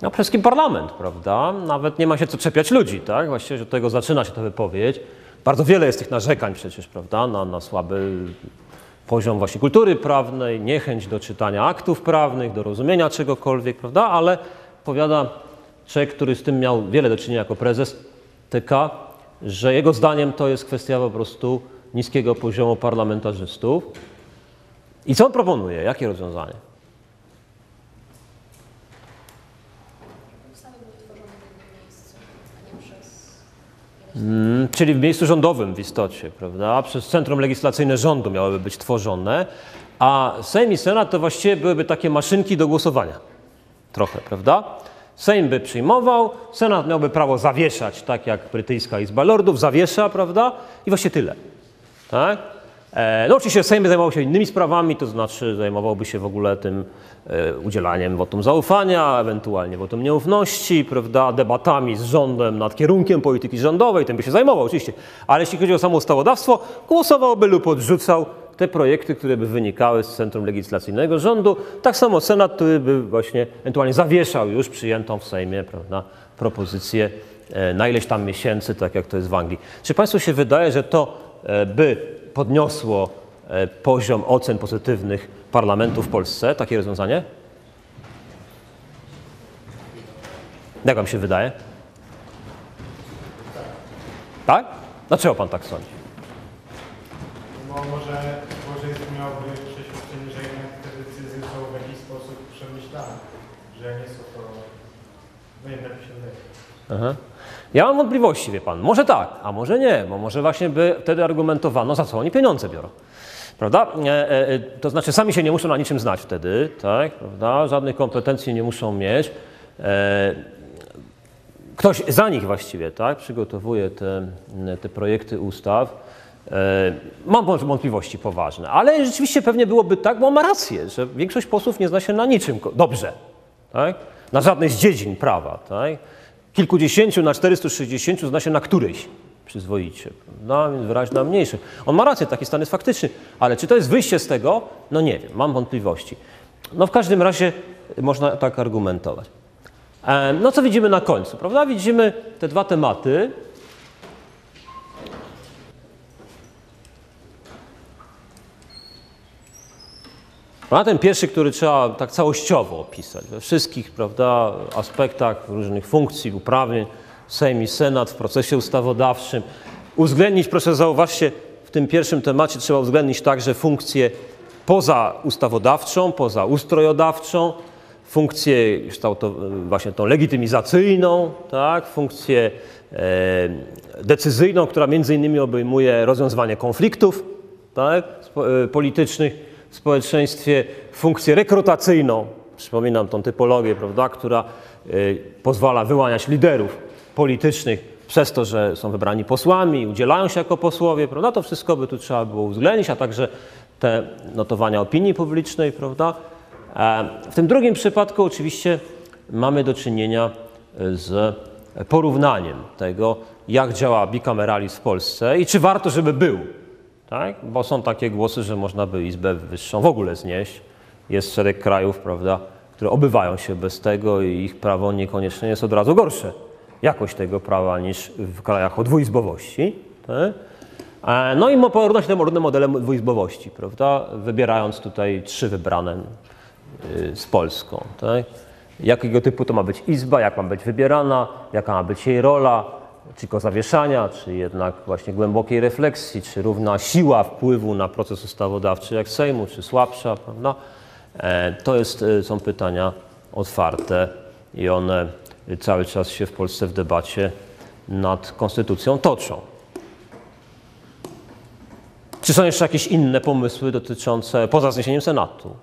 No, przede wszystkim parlament, prawda? Nawet nie ma się co czepiać ludzi, tak? Właściwie od tego zaczyna się ta wypowiedź. Bardzo wiele jest tych narzekań przecież, prawda? Na, na słaby poziom właśnie kultury prawnej, niechęć do czytania aktów prawnych, do rozumienia czegokolwiek, prawda? Ale powiada człowiek, który z tym miał wiele do czynienia jako prezes TK, że jego zdaniem to jest kwestia po prostu niskiego poziomu parlamentarzystów. I co on proponuje? Jakie rozwiązanie? Ustawy były tworzone w jednym miejscu, a nie przez Mm, Czyli w miejscu rządowym w istocie, prawda? Przez Centrum Legislacyjne Rządu miałyby być tworzone, a Sejm i Senat to właściwie byłyby takie maszynki do głosowania. Trochę, prawda? Sejm by przyjmował, Senat miałby prawo zawieszać, tak jak brytyjska Izba Lordów zawiesza, prawda? I właśnie tyle. Tak? E, No oczywiście Sejm zajmował się innymi sprawami, to znaczy zajmowałby się w ogóle tym e, udzielaniem wotum zaufania, ewentualnie wotum nieufności, prawda, debatami z rządem nad kierunkiem polityki rządowej, tym by się zajmował oczywiście. Ale jeśli chodzi o samo ustawodawstwo, głosowałby lub odrzucał te projekty, które by wynikały z Centrum Legislacyjnego Rządu. Tak samo Senat, który by właśnie ewentualnie zawieszał już przyjętą w Sejmie prawda, propozycję e, na ileś tam miesięcy, tak jak to jest w Anglii. Czy Państwu się wydaje, że to by podniosło e, poziom ocen pozytywnych parlamentu w Polsce, takie rozwiązanie? Jak Wam się wydaje? Tak? Dlaczego Pan tak sądzi? Bo może, może jest miałby przeświadczenie, że jednak te decyzje są w jakiś sposób przemyślane, że nie są to... No jednak się wydaje. Aha. Ja mam wątpliwości, wie pan. Może tak, a może nie, bo może właśnie by wtedy argumentowano, za co oni pieniądze biorą. Prawda? E, e, e, to znaczy, sami się nie muszą na niczym znać wtedy, tak? Prawda? Żadnych kompetencji nie muszą mieć. E, ktoś za nich właściwie, tak? Przygotowuje te, te projekty ustaw. E, Mam wątpliwości poważne, ale rzeczywiście pewnie byłoby tak, bo ma rację, że większość posłów nie zna się na niczym dobrze, tak? na żadnej z dziedzin prawa. Tak? Kilkudziesięciu na 460 zna się na którejś przyzwoicie, no więc wyraźnie na mniejszych. On ma rację, taki stan jest faktyczny, ale czy to jest wyjście z tego? No nie wiem, mam wątpliwości. No w każdym razie można tak argumentować. E, No co widzimy na końcu, prawda? Widzimy te dwa tematy, A ten pierwszy, który trzeba tak całościowo opisać, we wszystkich prawda, aspektach różnych funkcji, uprawnień, Sejm i Senat w procesie ustawodawczym. Uwzględnić, proszę zauważcie, w tym pierwszym temacie trzeba uwzględnić także funkcję poza ustawodawczą, poza ustrojodawczą, funkcję właśnie tą legitymizacyjną, tak, funkcję e, decyzyjną, która między innymi obejmuje rozwiązywanie konfliktów tak, e, politycznych w społeczeństwie, funkcję rekrutacyjną, przypominam tą typologię, prawda, która e, pozwala wyłaniać liderów politycznych przez to, że są wybrani posłami, udzielają się jako posłowie, prawda, to wszystko by tu trzeba było uwzględnić, a także te notowania opinii publicznej, prawda? E, W tym drugim przypadku oczywiście mamy do czynienia z porównaniem tego, jak działa bikameralizm w Polsce i czy warto, żeby był. Tak? Bo są takie głosy, że można by Izbę Wyższą w ogóle znieść. Jest szereg krajów, prawda, które obywają się bez tego i ich prawo niekoniecznie jest od razu gorsze jakość tego prawa niż w krajach o dwuizbowości. Tak? E, No i porównać te różne modele dwuizbowości, prawda? Wybierając tutaj trzy wybrane y, z Polską. Tak? Jakiego typu to ma być izba, jak ma być wybierana, jaka ma być jej rola, tylko zawieszania, czy jednak właśnie głębokiej refleksji, czy równa siła wpływu na proces ustawodawczy jak Sejmu, czy słabsza, prawda? E, To jest, y, są pytania otwarte i one cały czas się w Polsce w debacie nad konstytucją toczą. Czy są jeszcze jakieś inne pomysły dotyczące, poza zniesieniem Senatu,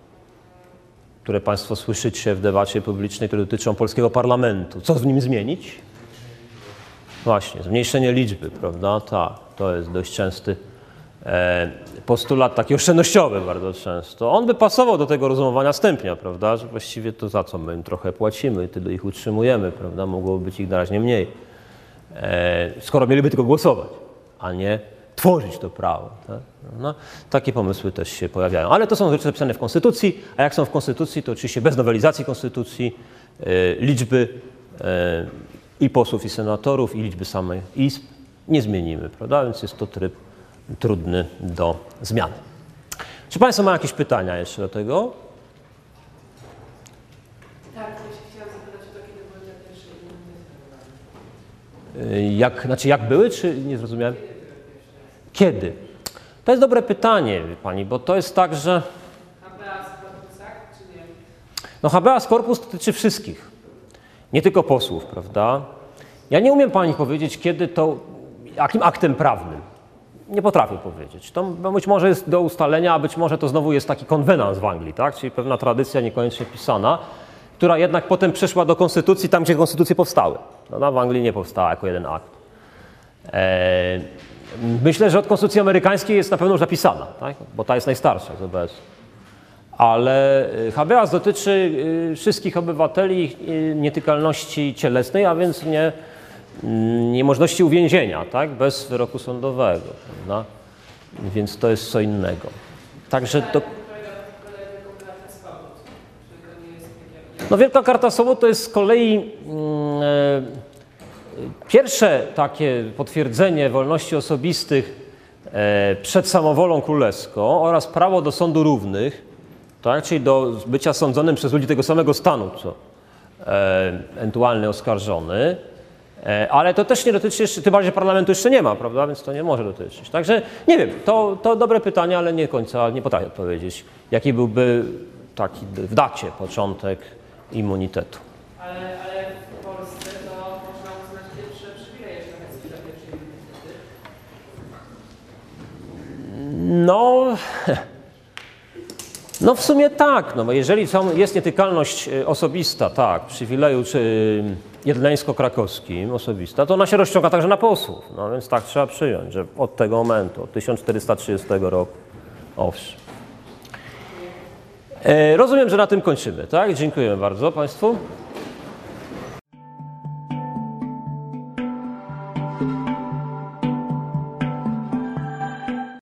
które Państwo słyszycie w debacie publicznej, które dotyczą polskiego parlamentu? Co w nim zmienić? Właśnie, zmniejszenie liczby, prawda? Tak, to jest dość częsty e, postulat, taki oszczędnościowy bardzo często. On by pasował do tego rozumowania stępnia, prawda? Że właściwie to za co my im trochę płacimy, tyle ich utrzymujemy, prawda? Mogłoby być ich wyraźnie mniej. E, skoro mieliby tylko głosować, a nie tworzyć to prawo. Tak? No, takie pomysły też się pojawiają. Ale to są rzeczy zapisane w Konstytucji, a jak są w Konstytucji, to oczywiście bez nowelizacji Konstytucji e, liczby i posłów, i senatorów, i liczby samych izb nie zmienimy, prawda? Więc jest to tryb trudny do zmiany. Czy Państwo mają jakieś pytania jeszcze do tego? Tak, ja się chciałam zapytać to, kiedy były te pierwsze immunity E, Jak, znaczy jak były, czy nie zrozumiałem? Kiedy? To jest dobre pytanie, Pani, bo to jest tak, że habeas corpusach, czy nie? no habeas corpus dotyczy wszystkich, nie tylko posłów, prawda? Ja nie umiem Pani powiedzieć, kiedy to, jakim aktem prawnym. Nie potrafię powiedzieć. To być może jest do ustalenia, a być może to znowu jest taki konwenans w Anglii, tak? czyli pewna tradycja niekoniecznie pisana, która jednak potem przeszła do konstytucji tam, gdzie konstytucje powstały. No, w Anglii nie powstała jako jeden akt. Eee, myślę, że od konstytucji amerykańskiej jest na pewno już zapisana, tak? bo ta jest najstarsza z. Ale y, habeas dotyczy y, wszystkich obywateli y, nietykalności cielesnej, a więc nie, mm, niemożności uwięzienia, tak? bez wyroku sądowego. Prawda? Więc to jest co innego. Także to, no Wielka Karta Swobód to jest z kolei e, pierwsze takie potwierdzenie wolności osobistych e, przed samowolą królewską oraz prawo do sądu równych, tak, czyli do bycia sądzonym przez ludzi tego samego stanu, co e, ewentualny oskarżony. E, Ale to też nie dotyczy jeszcze, tym bardziej, że parlamentu jeszcze nie ma, prawda, więc to nie może dotyczyć. Także nie wiem, to, to dobre pytanie, ale nie końca, nie potrafię odpowiedzieć, jaki byłby taki w dacie początek immunitetu. Ale, ale w Polsce to można uznać pierwsze przywileje szlacheckie za pierwsze immunitety. No, no w sumie tak, no bo jeżeli są, jest nietykalność y, osobista, tak, przywileju czy y, jedleńsko-krakowskim osobista, to ona się rozciąga także na posłów, no więc tak trzeba przyjąć, że od tego momentu, od 1430 roku, owszem. E, Rozumiem, że na tym kończymy, tak? Dziękuję bardzo Państwu.